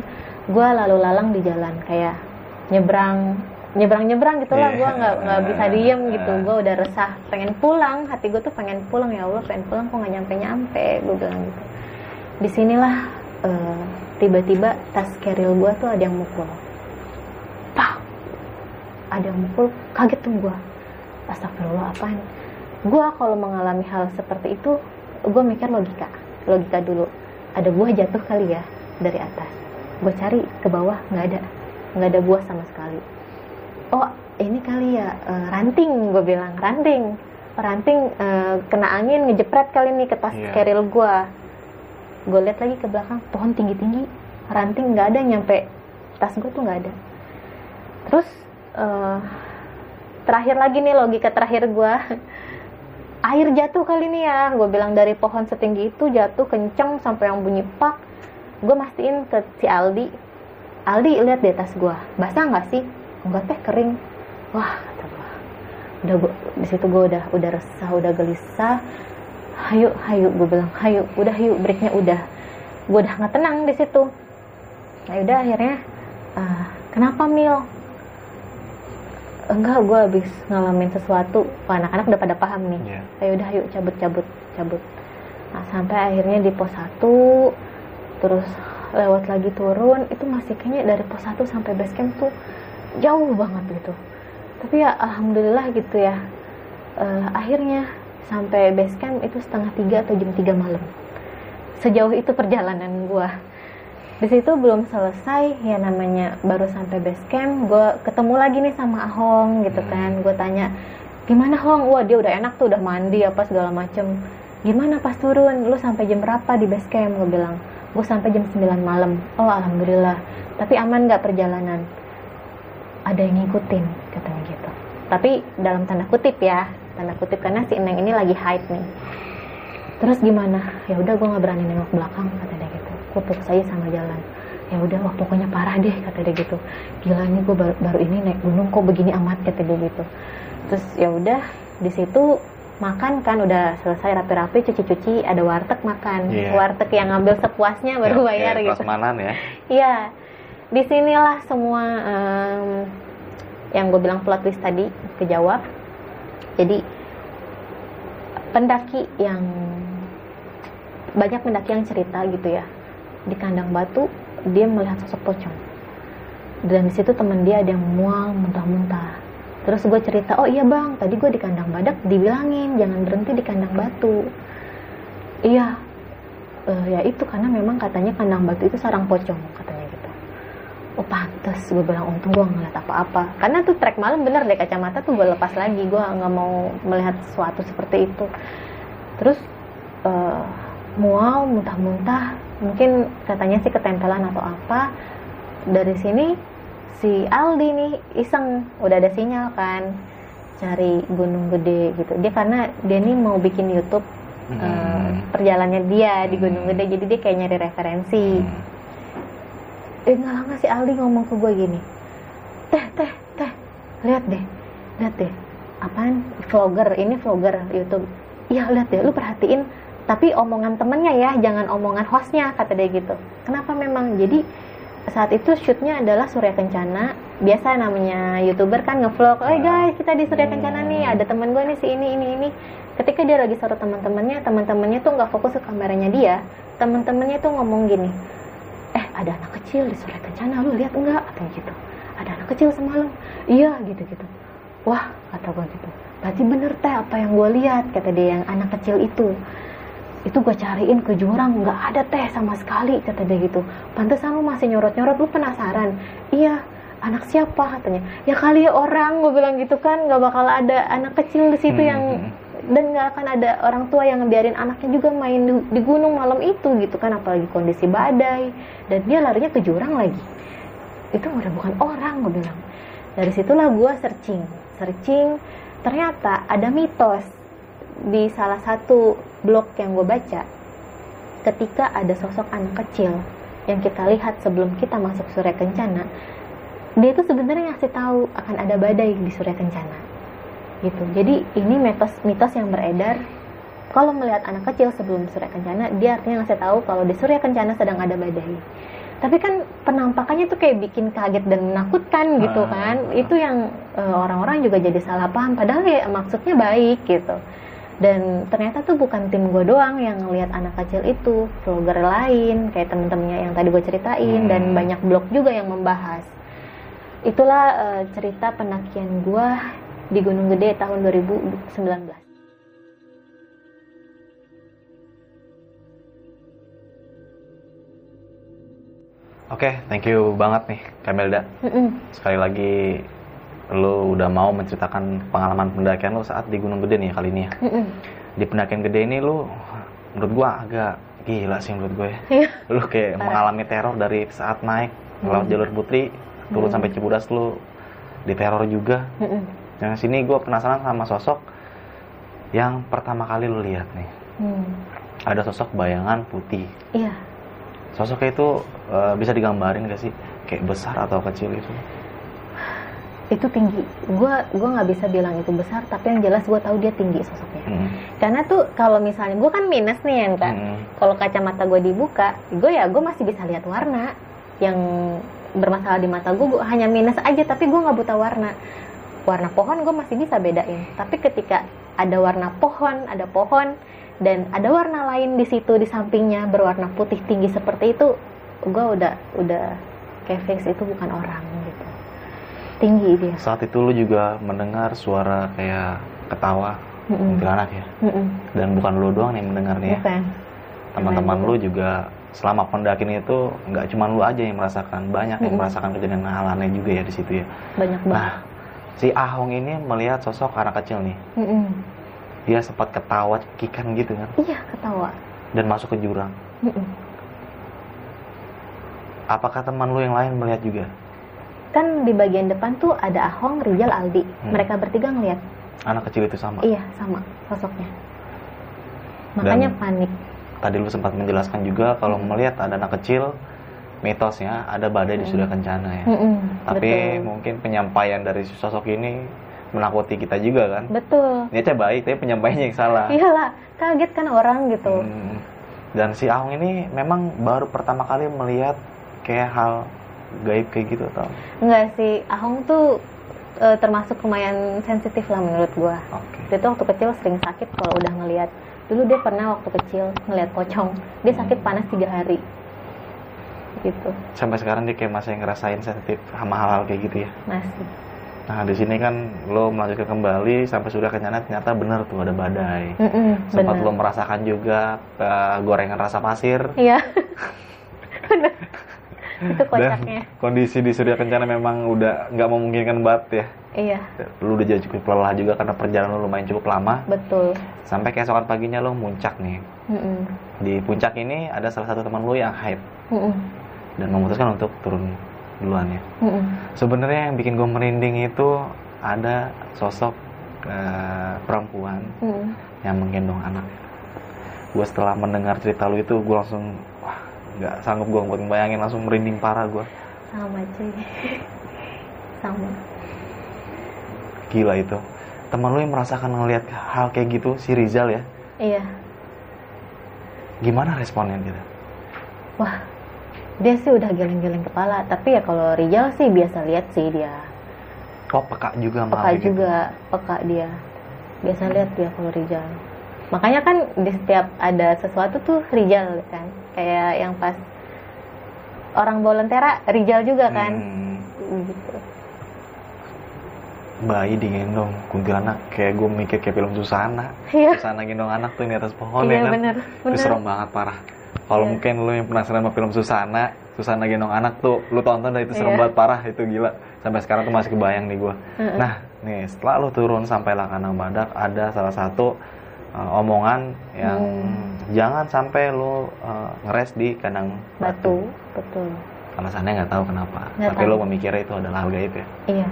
[SPEAKER 1] gue lalu lalang di jalan kayak nyebrang nyebrang nyebrang gitu lah
[SPEAKER 2] Iya.
[SPEAKER 1] gue nggak nggak bisa diem gitu. Gue udah resah pengen pulang hati gue tuh pengen pulang ya allah pengen pulang kok nggak nyampe nyampe gue bilang gitu. Di sinilah eh, tiba-tiba tas keril gue tuh ada yang mukul. Pak, ada yang mukul kaget tuh gue astagfirullah apaan? Gue kalau mengalami hal seperti itu gue mikir logika logika dulu. Ada buah jatuh kali ya dari atas. Gue cari ke bawah nggak ada. Nggak ada buah sama sekali oh ini kali ya eh, ranting gue bilang ranting. Ranting eh, kena angin ngejepret kali nih ke tas
[SPEAKER 2] Iya.
[SPEAKER 1] keril gue gue lihat lagi ke belakang pohon tinggi tinggi ranting nggak ada nyampe tas gue tuh nggak ada. Terus eh, terakhir lagi nih logika terakhir gue air jatuh kali ini ya. Gue bilang dari pohon setinggi itu jatuh kenceng sampai yang bunyi pak. Gue mastiin ke si Aldi. Aldi lihat di atas gue basah nggak sih enggak teh kering. Wah kata gue udah gua, di situ gue udah udah resah udah gelisah. Hayu hayu gue bilang hayu udah hayu breaknya udah. Gue udah nggak tenang di situ. Nah udah akhirnya uh, kenapa mil? Enggak gue habis ngalamin sesuatu Wah, anak-anak udah pada paham nih.
[SPEAKER 2] Iya.
[SPEAKER 1] ayo udah yuk cabut cabut. Cabut nah, sampai akhirnya di pos 1 terus lewat lagi turun itu masih kayaknya dari pos 1 sampai base camp tuh jauh banget gitu. Tapi ya alhamdulillah gitu ya. Eh, akhirnya sampai base camp itu setengah tiga atau jam 3 malam. Sejauh itu perjalanan gua. Di situ belum selesai ya namanya baru sampai base camp gue ketemu lagi nih sama Ahong gitu kan. Gue tanya gimana Hong? Wah dia udah enak tuh udah mandi apa segala macem. Gimana pas turun? Lu sampai jam berapa di base camp? Gue bilang. Gue sampai jam 9 malam. Oh alhamdulillah. Tapi aman nggak perjalanan ada yang ngikutin katanya gitu. Tapi dalam tanda kutip ya tanda kutip karena si Neng ini lagi hide nih. Terus gimana? Ya udah gue nggak berani nengok belakang kata dia gitu. Gue fokus aja sama jalan. Ya udah wah pokoknya parah deh kata dia gitu. Gila ini gue baru, baru ini naik gunung kok begini amat kata dia gitu. Terus ya udah di situ makan kan udah selesai rapi-rapi cuci-cuci ada warteg makan.
[SPEAKER 2] Iya.
[SPEAKER 1] warteg yang ngambil sepuasnya baru
[SPEAKER 2] Ya,
[SPEAKER 1] bayar
[SPEAKER 2] kayak
[SPEAKER 1] gitu.
[SPEAKER 2] prasmanan ya.
[SPEAKER 1] Iya, di sinilah semua em, yang gue bilang plot twist tadi kejawab. Jadi pendaki yang banyak pendaki yang cerita gitu ya di kandang batu dia melihat sosok pocong. Dan di situ temen dia ada yang mual muntah-muntah. Terus gue cerita oh iya bang tadi gue di kandang badak dibilangin jangan berhenti di kandang batu. Iya Eh, ya itu karena memang katanya kandang batu itu sarang pocong katanya oh pantes. Gue bilang untung gue ngeliat apa-apa. Karena tuh trek malam bener deh kacamata tuh gue lepas lagi. Gue nggak mau melihat sesuatu seperti itu. Terus eh, mual muntah-muntah. Mungkin katanya sih ketempelan atau apa. Dari sini si Aldi nih iseng. Udah ada sinyal kan cari gunung gede gitu. Dia karena dia nih mau bikin YouTube eh,
[SPEAKER 2] Hmm.
[SPEAKER 1] perjalanannya dia di Gunung
[SPEAKER 2] Hmm.
[SPEAKER 1] Gede. Jadi dia kayak nyari referensi.
[SPEAKER 2] Hmm.
[SPEAKER 1] Eh nggak lama si Aldi ngomong ke gue gini. Teh teh teh lihat deh lihat deh. Apaan? Vlogger ini vlogger YouTube. Iya lihat deh lu perhatiin tapi omongan temennya ya jangan omongan hostnya kata dia gitu. Kenapa memang? Jadi saat itu shootnya adalah Surya Kencana. Biasa namanya youtuber kan ngevlog oh guys kita di Surya Kencana nih ada temen gue nih si ini ini ini. Ketika dia lagi suruh teman-temannya teman-temannya tuh nggak fokus ke kameranya dia teman-temannya tuh ngomong gini eh ada anak kecil di Surya Kencana lu lihat enggak? Atau gitu. Ada anak kecil semalam. Iya gitu gitu wah kata gue gitu. Berarti bener teh apa yang gue lihat kata dia yang anak kecil itu. Itu gue cariin ke jurang nggak ada teh sama sekali kata dia gitu. Pantesan lu masih nyorot nyorot lu penasaran. Iya anak siapa katanya. Ya kali ya orang gue bilang gitu kan nggak bakal ada anak kecil di situ
[SPEAKER 2] Hmm,
[SPEAKER 1] yang dan nggak akan ada orang tua yang ngebiarin anaknya juga main di, di gunung malam itu gitu kan. Apalagi kondisi badai dan dia larinya ke jurang lagi. Itu udah bukan orang gue bilang. Dari situlah gue searching searching. Ternyata ada mitos di salah satu blog yang gue baca. Ketika ada sosok anak kecil yang kita lihat sebelum kita masuk Surya Kencana dia itu sebenarnya ngasih tahu akan ada badai di Surya Kencana. Gitu. Jadi ini mitos mitos yang beredar kalau melihat anak kecil sebelum Surya Kencana dia artinya ngasih tahu kalau di Surya Kencana sedang ada badai. Tapi kan penampakannya tuh kayak bikin kaget dan menakutkan gitu
[SPEAKER 2] Ah.
[SPEAKER 1] kan. Itu yang eh, orang-orang juga jadi salah paham. Padahal ya maksudnya baik gitu. Dan ternyata tuh bukan tim gue doang yang ngelihat anak kecil itu. Vlogger lain kayak temen-temennya yang tadi gue ceritain
[SPEAKER 2] Hmm.
[SPEAKER 1] dan banyak blog juga yang membahas. Itulah eh, cerita pendakian gue di Gunung Gede tahun 2019
[SPEAKER 2] Oke, thank you banget nih Kamelda.
[SPEAKER 1] Mm-mm.
[SPEAKER 2] Sekali lagi lu udah mau menceritakan pengalaman pendakian lu saat di Gunung Gede nih kali ini ya.
[SPEAKER 1] Mm-mm.
[SPEAKER 2] Di pendakian gede ini lu menurut gua agak gila sih menurut gue.
[SPEAKER 1] Iya.
[SPEAKER 2] Lu kayak
[SPEAKER 1] Parah.
[SPEAKER 2] mengalami teror dari saat naik lewat jalur putri turun sampai Cibudas lu diteror juga.
[SPEAKER 1] Mm-mm.
[SPEAKER 2] Yang sini gue penasaran sama sosok Yang pertama kali lu lihat nih,
[SPEAKER 1] Hmm.
[SPEAKER 2] ada sosok bayangan putih.
[SPEAKER 1] Iya.
[SPEAKER 2] Sosoknya itu eh, bisa digambarin gak sih? Kayak besar atau kecil itu?
[SPEAKER 1] Itu tinggi. Gua gua nggak bisa bilang itu besar, tapi yang jelas gua tahu dia tinggi sosoknya.
[SPEAKER 2] Hmm.
[SPEAKER 1] Karena tuh kalau misalnya gua kan minus nih ya kan.
[SPEAKER 2] Hmm.
[SPEAKER 1] Kalau kacamata gue dibuka, gue ya gue masih bisa lihat warna yang bermasalah di mata gue. hanya minus aja, tapi gue nggak buta warna. Warna pohon gue masih bisa bedain. Tapi ketika ada warna pohon, ada pohon dan ada warna lain di situ di sampingnya berwarna putih tinggi seperti itu, gue udah udah kayak fix itu bukan orang gitu. Tinggi dia.
[SPEAKER 2] Saat itu lu juga mendengar suara kayak ketawa
[SPEAKER 1] Mm-mm.
[SPEAKER 2] kuntilanak ya.
[SPEAKER 1] Mm-mm.
[SPEAKER 2] Dan bukan lu doang yang mendengarnya ya.
[SPEAKER 1] Bukan.
[SPEAKER 2] Teman-teman
[SPEAKER 1] Yang
[SPEAKER 2] lu juga selama pendakian itu nggak cuma lu aja yang merasakan, banyak yang
[SPEAKER 1] Mm-mm.
[SPEAKER 2] merasakan kejadian hal aneh juga ya di situ ya.
[SPEAKER 1] banyak banget.
[SPEAKER 2] Nah, si Ahong ini melihat sosok anak kecil nih.
[SPEAKER 1] Mm-mm.
[SPEAKER 2] Dia sempat ketawa cekikan gitu kan
[SPEAKER 1] Iya ketawa.
[SPEAKER 2] dan masuk ke jurang.
[SPEAKER 1] Mm-mm.
[SPEAKER 2] Apakah teman lu yang lain melihat juga?
[SPEAKER 1] kan di bagian depan tuh ada Ahong, Rijal, Aldi.
[SPEAKER 2] Hmm.
[SPEAKER 1] Mereka bertiga ngeliat.
[SPEAKER 2] Anak kecil itu sama.
[SPEAKER 1] Iya, sama sosoknya. Makanya
[SPEAKER 2] Dan-
[SPEAKER 1] panik.
[SPEAKER 2] Tadi lu sempat menjelaskan juga kalau melihat ada anak kecil, mitosnya ada badai di
[SPEAKER 1] Hmm.
[SPEAKER 2] Surya Kencana ya.
[SPEAKER 1] Mm-mm,
[SPEAKER 2] Tapi
[SPEAKER 1] betul.
[SPEAKER 2] mungkin penyampaian dari sosok ini menakuti kita juga kan.
[SPEAKER 1] Betul.
[SPEAKER 2] Niatnya baik, tapi penyampaiannya yang salah.
[SPEAKER 1] Iyalah, kaget kan orang gitu.
[SPEAKER 2] Hmm. Dan si Ahong ini memang baru pertama kali melihat kayak hal gaib kayak gitu atau?
[SPEAKER 1] Enggak sih, Ahong tuh eh, termasuk lumayan sensitif lah menurut gua.
[SPEAKER 2] Oke.
[SPEAKER 1] Dia tuh waktu kecil sering sakit kalau udah ngelihat. Dulu dia pernah waktu kecil ngelihat pocong. Dia sakit
[SPEAKER 2] Hmm.
[SPEAKER 1] panas tiga hari. Gitu,
[SPEAKER 2] Sampai sekarang dia kayak masih ngerasain sensitif sama hal-hal kayak gitu ya.
[SPEAKER 1] masih.
[SPEAKER 2] Nah di sini kan lo melanjutkan kembali sampai sudah kenyana ternyata bener tuh ada badai.
[SPEAKER 1] Mm-mm,
[SPEAKER 2] Sempat
[SPEAKER 1] bener.
[SPEAKER 2] lo merasakan juga eh, gorengan rasa pasir.
[SPEAKER 1] Iya. Itu
[SPEAKER 2] Dan
[SPEAKER 1] kocaknya.
[SPEAKER 2] kondisi di Surya Kencana memang udah nggak memungkinkan banget ya.
[SPEAKER 1] Iya,
[SPEAKER 2] Lu udah jadi cukup lelah juga karena perjalanan lu lumayan cukup lama.
[SPEAKER 1] betul.
[SPEAKER 2] Sampai keesokan paginya lo muncak nih.
[SPEAKER 1] Mm-mm.
[SPEAKER 2] Di puncak ini ada salah satu teman lu yang haid
[SPEAKER 1] Mm-mm.
[SPEAKER 2] dan memutuskan untuk turun duluan ya.
[SPEAKER 1] Mm-mm.
[SPEAKER 2] Sebenarnya yang bikin gue merinding itu ada sosok eh, perempuan
[SPEAKER 1] Mm-mm.
[SPEAKER 2] yang menggendong anak. Gue setelah mendengar cerita lu itu gue langsung wah nggak sanggup gue buat bayangin langsung merinding parah gue.
[SPEAKER 1] Sama cuy. Sama.
[SPEAKER 2] Gila itu. Teman lu yang merasakan ngelihat hal kayak gitu si Rizal ya.
[SPEAKER 1] Iya.
[SPEAKER 2] Gimana responnya gitu?
[SPEAKER 1] Wah, dia sih udah geleng-geleng kepala. Tapi ya kalau Rijal sih biasa lihat sih dia.
[SPEAKER 2] Oh peka juga
[SPEAKER 1] Peka
[SPEAKER 2] kayak gitu.
[SPEAKER 1] juga, peka dia. Biasa lihat dia kalau Rijal. Makanya kan di setiap ada sesuatu tuh Rijal kan. Kayak yang pas orang Bolentera Rijal juga kan.
[SPEAKER 2] Hmm,
[SPEAKER 1] Gitu.
[SPEAKER 2] bayi digendong kuntilanak kayak gue mikir kayak film Susana.
[SPEAKER 1] Iya.
[SPEAKER 2] Susana gendong anak tuh di atas pohon
[SPEAKER 1] Iya
[SPEAKER 2] ya kan.
[SPEAKER 1] bener,
[SPEAKER 2] Itu
[SPEAKER 1] bener.
[SPEAKER 2] serem banget parah. Kalau
[SPEAKER 1] Iya.
[SPEAKER 2] mungkin lu yang penasaran sama film Susana, Susana gendong anak tuh, lu tonton dah itu serem
[SPEAKER 1] Iya.
[SPEAKER 2] banget parah itu gila. Sampai sekarang tuh masih kebayang nih gua.
[SPEAKER 1] Mm-mm.
[SPEAKER 2] Nah, nih setelah lu turun sampai Lakandang Badak ada salah satu uh, omongan yang
[SPEAKER 1] Hmm.
[SPEAKER 2] jangan sampai lu uh, ngeres di kandang
[SPEAKER 1] Batu, betul.
[SPEAKER 2] Alasannya nggak tahu kenapa,
[SPEAKER 1] Nggak
[SPEAKER 2] tapi
[SPEAKER 1] tahu.
[SPEAKER 2] lu memikirnya itu adalah hal gaib ya.
[SPEAKER 1] Iya.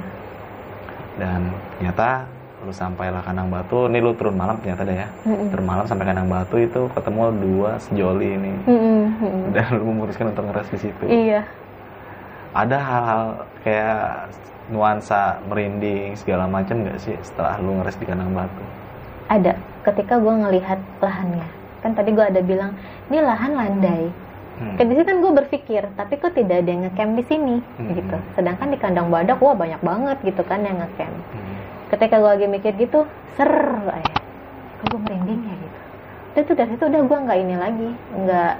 [SPEAKER 2] Dan ternyata lu sampai Lakandang Batu, nih lu turun malam ternyata deh ya.
[SPEAKER 1] Mm-mm.
[SPEAKER 2] Turun malam sampai kandang Batu itu ketemu dua sejoli ini.
[SPEAKER 1] Mm-mm.
[SPEAKER 2] dan lu memutuskan untuk ngeres di situ.
[SPEAKER 1] Iya.
[SPEAKER 2] Ada hal-hal kayak nuansa merinding segala macam nggak sih setelah lu ngeres di kandang batu?
[SPEAKER 1] Ada. Ketika gue ngelihat lahannya, kan tadi gue ada bilang ini lahan landai.
[SPEAKER 2] Hmm.
[SPEAKER 1] Di sini kan gue berpikir, tapi kok tidak ada yang ngecamp di sini,
[SPEAKER 2] Hmm.
[SPEAKER 1] gitu. Sedangkan di kandang badak, wah banyak banget gitu kan yang ngecamp.
[SPEAKER 2] Hmm.
[SPEAKER 1] Ketika gue lagi mikir gitu, ser, eh, kok gue merinding ya gitu. Udah tuh dari situ udah gue nggak ini lagi, nggak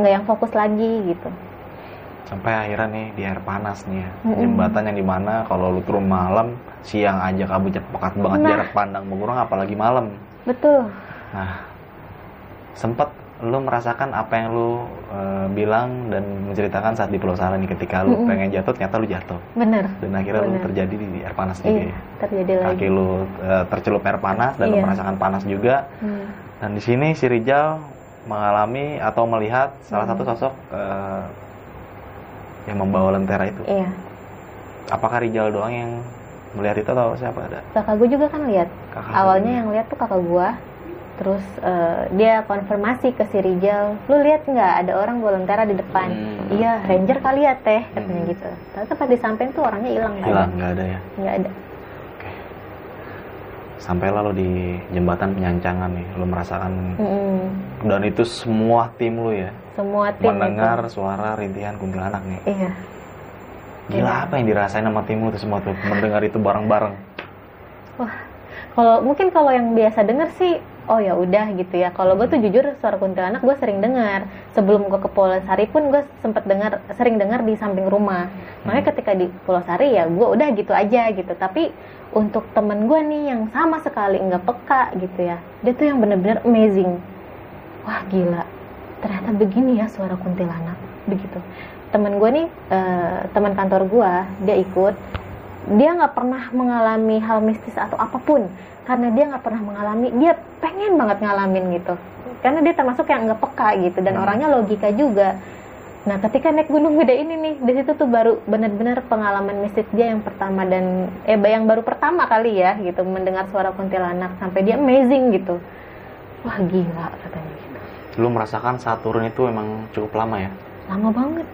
[SPEAKER 1] nggak yang fokus lagi gitu.
[SPEAKER 2] Sampai akhirnya nih di air panas nih ya.
[SPEAKER 1] Mm-mm.
[SPEAKER 2] Jembatan yang di mana kalau lu turun malam, siang aja kabutnya pekat banget
[SPEAKER 1] Nah.
[SPEAKER 2] jarak pandang berkurang apalagi malam.
[SPEAKER 1] Betul.
[SPEAKER 2] Nah, sempet lu merasakan apa yang lu eh, bilang dan menceritakan saat di Pulau Sala nih ketika lu
[SPEAKER 1] Mm-mm.
[SPEAKER 2] pengen jatuh ternyata lu jatuh
[SPEAKER 1] Bener.
[SPEAKER 2] dan akhirnya lu
[SPEAKER 1] Bener.
[SPEAKER 2] terjadi di air panas juga
[SPEAKER 1] Iya,
[SPEAKER 2] ya.
[SPEAKER 1] terjadi lagi.
[SPEAKER 2] Kaki lu eh, tercelup air panas dan lu
[SPEAKER 1] Iya.
[SPEAKER 2] merasakan panas juga
[SPEAKER 1] Hmm.
[SPEAKER 2] Dan di sini si Rijal mengalami atau melihat salah
[SPEAKER 1] Hmm.
[SPEAKER 2] satu sosok eh, yang membawa lentera itu.
[SPEAKER 1] Iya.
[SPEAKER 2] Apakah Rijal doang yang melihat itu atau siapa ada
[SPEAKER 1] kakak gue juga kan lihat
[SPEAKER 2] Kakak
[SPEAKER 1] awalnya
[SPEAKER 2] lu.
[SPEAKER 1] yang lihat tuh kakak gue terus eh, dia konfirmasi ke si Rijal lu lihat nggak ada orang volontera di depan
[SPEAKER 2] Hmm.
[SPEAKER 1] iya ranger kali ya teh katanya
[SPEAKER 2] Hmm.
[SPEAKER 1] gitu ternyata pas disampein tuh orangnya hilang nggak
[SPEAKER 2] hilang nggak ada ya
[SPEAKER 1] nggak ada
[SPEAKER 2] oke sampai lalu di jembatan penyancangan nih lu merasakan
[SPEAKER 1] Mm-mm.
[SPEAKER 2] dan itu semua tim lu ya
[SPEAKER 1] semua tim
[SPEAKER 2] mendengar
[SPEAKER 1] itu.
[SPEAKER 2] suara rintihan kuntilanak nih
[SPEAKER 1] iya
[SPEAKER 2] gila
[SPEAKER 1] Iya.
[SPEAKER 2] apa yang dirasain sama tim lu tuh semua tuh mendengar itu bareng-bareng
[SPEAKER 1] wah kalau mungkin kalau yang biasa denger sih oh ya udah gitu ya. Kalau gue tuh jujur suara kuntilanak gue sering dengar. Sebelum gue ke Pulau Sari pun gue sempet dengar sering dengar di samping rumah. Makanya ketika di Pulau Sari ya gue udah gitu aja gitu. Tapi untuk temen gue nih yang sama sekali nggak peka gitu ya dia tuh yang bener-bener amazing. Wah gila. Ternyata begini ya suara kuntilanak. Begitu. Temen gue nih eh, teman kantor gue dia ikut. Dia nggak pernah mengalami hal mistis atau apa pun karena dia nggak pernah mengalami dia pengen banget ngalamin gitu. Karena dia termasuk yang nggak peka gitu dan
[SPEAKER 2] Hmm.
[SPEAKER 1] orangnya logika juga. Nah ketika naik gunung gede ini nih di situ tuh baru benar-benar pengalaman mistis dia yang pertama dan eh yang baru pertama kali ya gitu mendengar suara kuntilanak. Sampai dia amazing gitu. Wah gila katanya gitu.
[SPEAKER 2] Lu merasakan saat turun itu emang cukup lama ya?
[SPEAKER 1] Lama banget.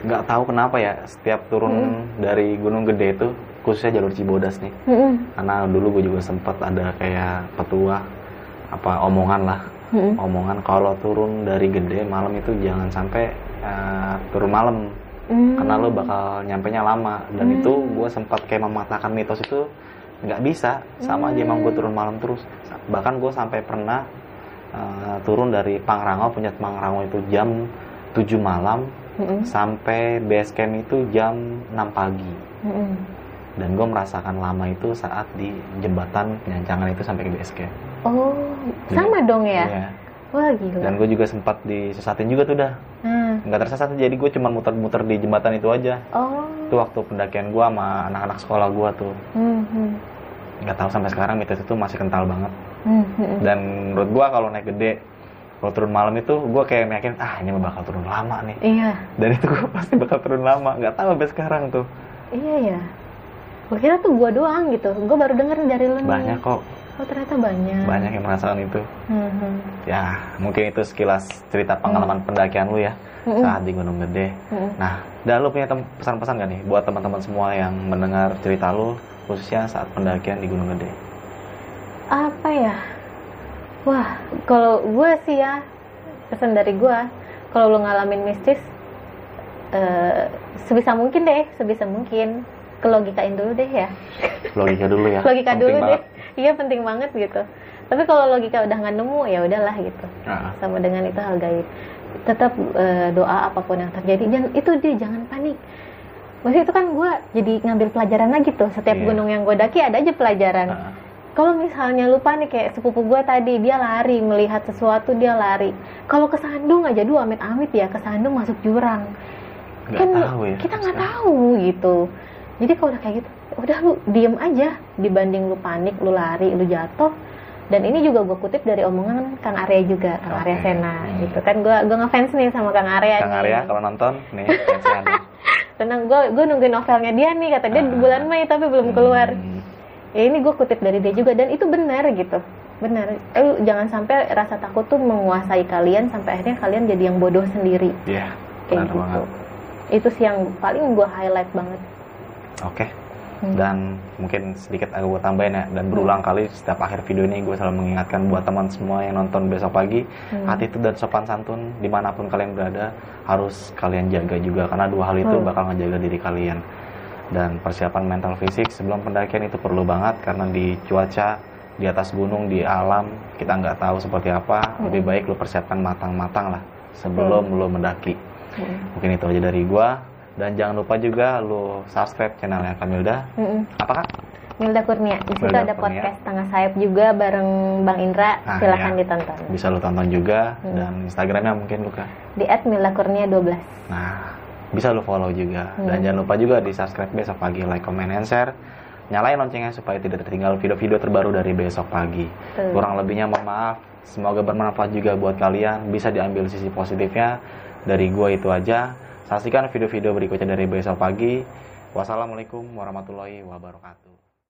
[SPEAKER 2] Nggak tahu kenapa ya setiap turun dari gunung gede itu khususnya jalur Cibodas nih
[SPEAKER 1] Mm-mm.
[SPEAKER 2] karena dulu gue juga sempat ada kayak petua apa omongan lah
[SPEAKER 1] Mm-mm.
[SPEAKER 2] omongan kalau turun dari gede malam itu jangan sampai eh, turun malam
[SPEAKER 1] Mm.
[SPEAKER 2] karena lo bakal nyampe nya lama dan
[SPEAKER 1] Hmm.
[SPEAKER 2] itu gue sempat kayak mematahkan mitos itu nggak bisa sama aja emang gue turun malam terus bahkan gue sampai pernah eh, turun dari Pangrango punya Pangrango itu jam 7 malam
[SPEAKER 1] Mm-mm.
[SPEAKER 2] sampai base camp itu jam 6 pagi
[SPEAKER 1] Mm-mm.
[SPEAKER 2] Dan gue merasakan lama itu saat di jembatan penyancangan itu sampai ke base camp
[SPEAKER 1] oh sama dong ya?
[SPEAKER 2] Iya.
[SPEAKER 1] wah gila.
[SPEAKER 2] Dan gue juga sempat disesatin juga tuh dah.
[SPEAKER 1] Hmm.
[SPEAKER 2] nggak tersesat jadi gue cuma muter-muter di jembatan itu aja.
[SPEAKER 1] Oh.
[SPEAKER 2] Itu waktu pendakian gue sama anak-anak sekolah gue tuh.
[SPEAKER 1] Hmm, hmm.
[SPEAKER 2] nggak tahu sampai sekarang mitos itu masih kental banget.
[SPEAKER 1] Hmm, hmm.
[SPEAKER 2] dan menurut gue kalau naik gede kalau turun malam itu gue kayak yakin ah ini bakal turun lama nih.
[SPEAKER 1] Iya.
[SPEAKER 2] Dan itu gue pasti bakal turun lama. Nggak tahu sampai sekarang tuh.
[SPEAKER 1] Iya ya gue kira tuh gue doang gitu. Gue baru denger dari lu nih.
[SPEAKER 2] Banyak kok.
[SPEAKER 1] Oh ternyata banyak.
[SPEAKER 2] Banyak yang merasakan itu.
[SPEAKER 1] Hmm, hmm.
[SPEAKER 2] ya mungkin itu sekilas cerita pengalaman pendakian lu ya.
[SPEAKER 1] Mm-mm.
[SPEAKER 2] saat di Gunung Gede.
[SPEAKER 1] Hmm.
[SPEAKER 2] nah dan lu punya pesan-pesan gak nih buat teman-teman semua yang mendengar cerita lu khususnya saat pendakian di Gunung Gede?
[SPEAKER 1] Apa ya? Wah kalau gue sih ya pesan dari gue kalau lu ngalamin mistis eh, sebisa mungkin deh sebisa mungkin ke logikain dulu deh ya.
[SPEAKER 2] Logika dulu ya.
[SPEAKER 1] Logika
[SPEAKER 2] Penting
[SPEAKER 1] dulu
[SPEAKER 2] banget.
[SPEAKER 1] deh. Iya penting banget gitu. Tapi kalau logika udah nggak nemu ya udahlah gitu.
[SPEAKER 2] Nah,
[SPEAKER 1] sama dengan itu hal gaib tetap eh, doa apa pun yang terjadi. Dan itu dia jangan panik. Maksudnya itu kan gue jadi ngambil pelajaran lagi tuh. Setiap
[SPEAKER 2] Iya.
[SPEAKER 1] gunung yang gue daki ada aja pelajaran.
[SPEAKER 2] Nah,
[SPEAKER 1] kalau misalnya lupa nih kayak sepupu gue tadi dia lari melihat sesuatu dia lari. Kalau kesandung aja dua amit-amit ya kesandung masuk jurang.
[SPEAKER 2] Nggak
[SPEAKER 1] kan
[SPEAKER 2] tahu ya
[SPEAKER 1] kita nggak tahu gitu jadi kalau udah kayak gitu udah lu diem aja dibanding lu panik lu lari lu jatuh dan ini juga gue kutip dari omongan Kang Arya juga Kang Arya
[SPEAKER 2] Oke.
[SPEAKER 1] Sena
[SPEAKER 2] Hmm.
[SPEAKER 1] gitu kan gue gue ngefans nih sama Kang Arya
[SPEAKER 2] Kang
[SPEAKER 1] nih.
[SPEAKER 2] Arya kalau nonton nih fansnya nih.
[SPEAKER 1] tenang gue gue nungguin novelnya dia nih kata dia di
[SPEAKER 2] Ah.
[SPEAKER 1] bulan Mei tapi belum keluar
[SPEAKER 2] Hmm,
[SPEAKER 1] ya ini gue kutip dari dia juga dan itu benar gitu benar eh, jangan sampai rasa takut tuh menguasai kalian sampai akhirnya kalian jadi yang bodoh sendiri
[SPEAKER 2] Iya,
[SPEAKER 1] kayak
[SPEAKER 2] benar
[SPEAKER 1] gitu
[SPEAKER 2] banget.
[SPEAKER 1] itu sih yang paling gue highlight banget
[SPEAKER 2] Oke.
[SPEAKER 1] Hmm.
[SPEAKER 2] Dan mungkin sedikit agak gue tambahin ya dan berulang kali setiap akhir video ini gue selalu mengingatkan buat teman semua yang nonton besok pagi
[SPEAKER 1] Hmm.
[SPEAKER 2] attitude dan sopan santun di mana pun kalian berada harus kalian jaga juga karena dua hal itu
[SPEAKER 1] Hmm.
[SPEAKER 2] bakal ngejaga diri kalian dan persiapan mental fisik sebelum pendakian itu perlu banget karena di cuaca di atas gunung di alam kita nggak tahu seperti apa
[SPEAKER 1] Hmm.
[SPEAKER 2] lebih baik lu persiapkan matang-matang lah sebelum lu mendaki
[SPEAKER 1] Hmm.
[SPEAKER 2] mungkin itu aja dari gua dan jangan lupa juga lu subscribe channelnya Kamilda
[SPEAKER 1] Mm-mm.
[SPEAKER 2] apakah
[SPEAKER 1] Milda Kurnia. Di situ
[SPEAKER 2] Milda
[SPEAKER 1] ada
[SPEAKER 2] Kurnia.
[SPEAKER 1] podcast tengah sayap juga bareng Bang Indra.
[SPEAKER 2] Ah,
[SPEAKER 1] silahkan
[SPEAKER 2] ya.
[SPEAKER 1] ditonton.
[SPEAKER 2] Bisa lu tonton juga.
[SPEAKER 1] Hmm.
[SPEAKER 2] dan Instagramnya mungkin Luka
[SPEAKER 1] di @mildakurnia 12
[SPEAKER 2] nah bisa lu follow juga. Dan
[SPEAKER 1] Hmm.
[SPEAKER 2] jangan lupa juga di subscribe besok pagi like comment and share. Nyalain loncengnya supaya tidak tertinggal video-video terbaru dari besok pagi.
[SPEAKER 1] Tuh.
[SPEAKER 2] kurang lebihnya mohon maaf. Semoga bermanfaat juga buat kalian. Bisa diambil sisi positifnya. Dari gua itu aja saksikan video-video berikutnya dari besok pagi. Wassalamualaikum warahmatullahi wabarakatuh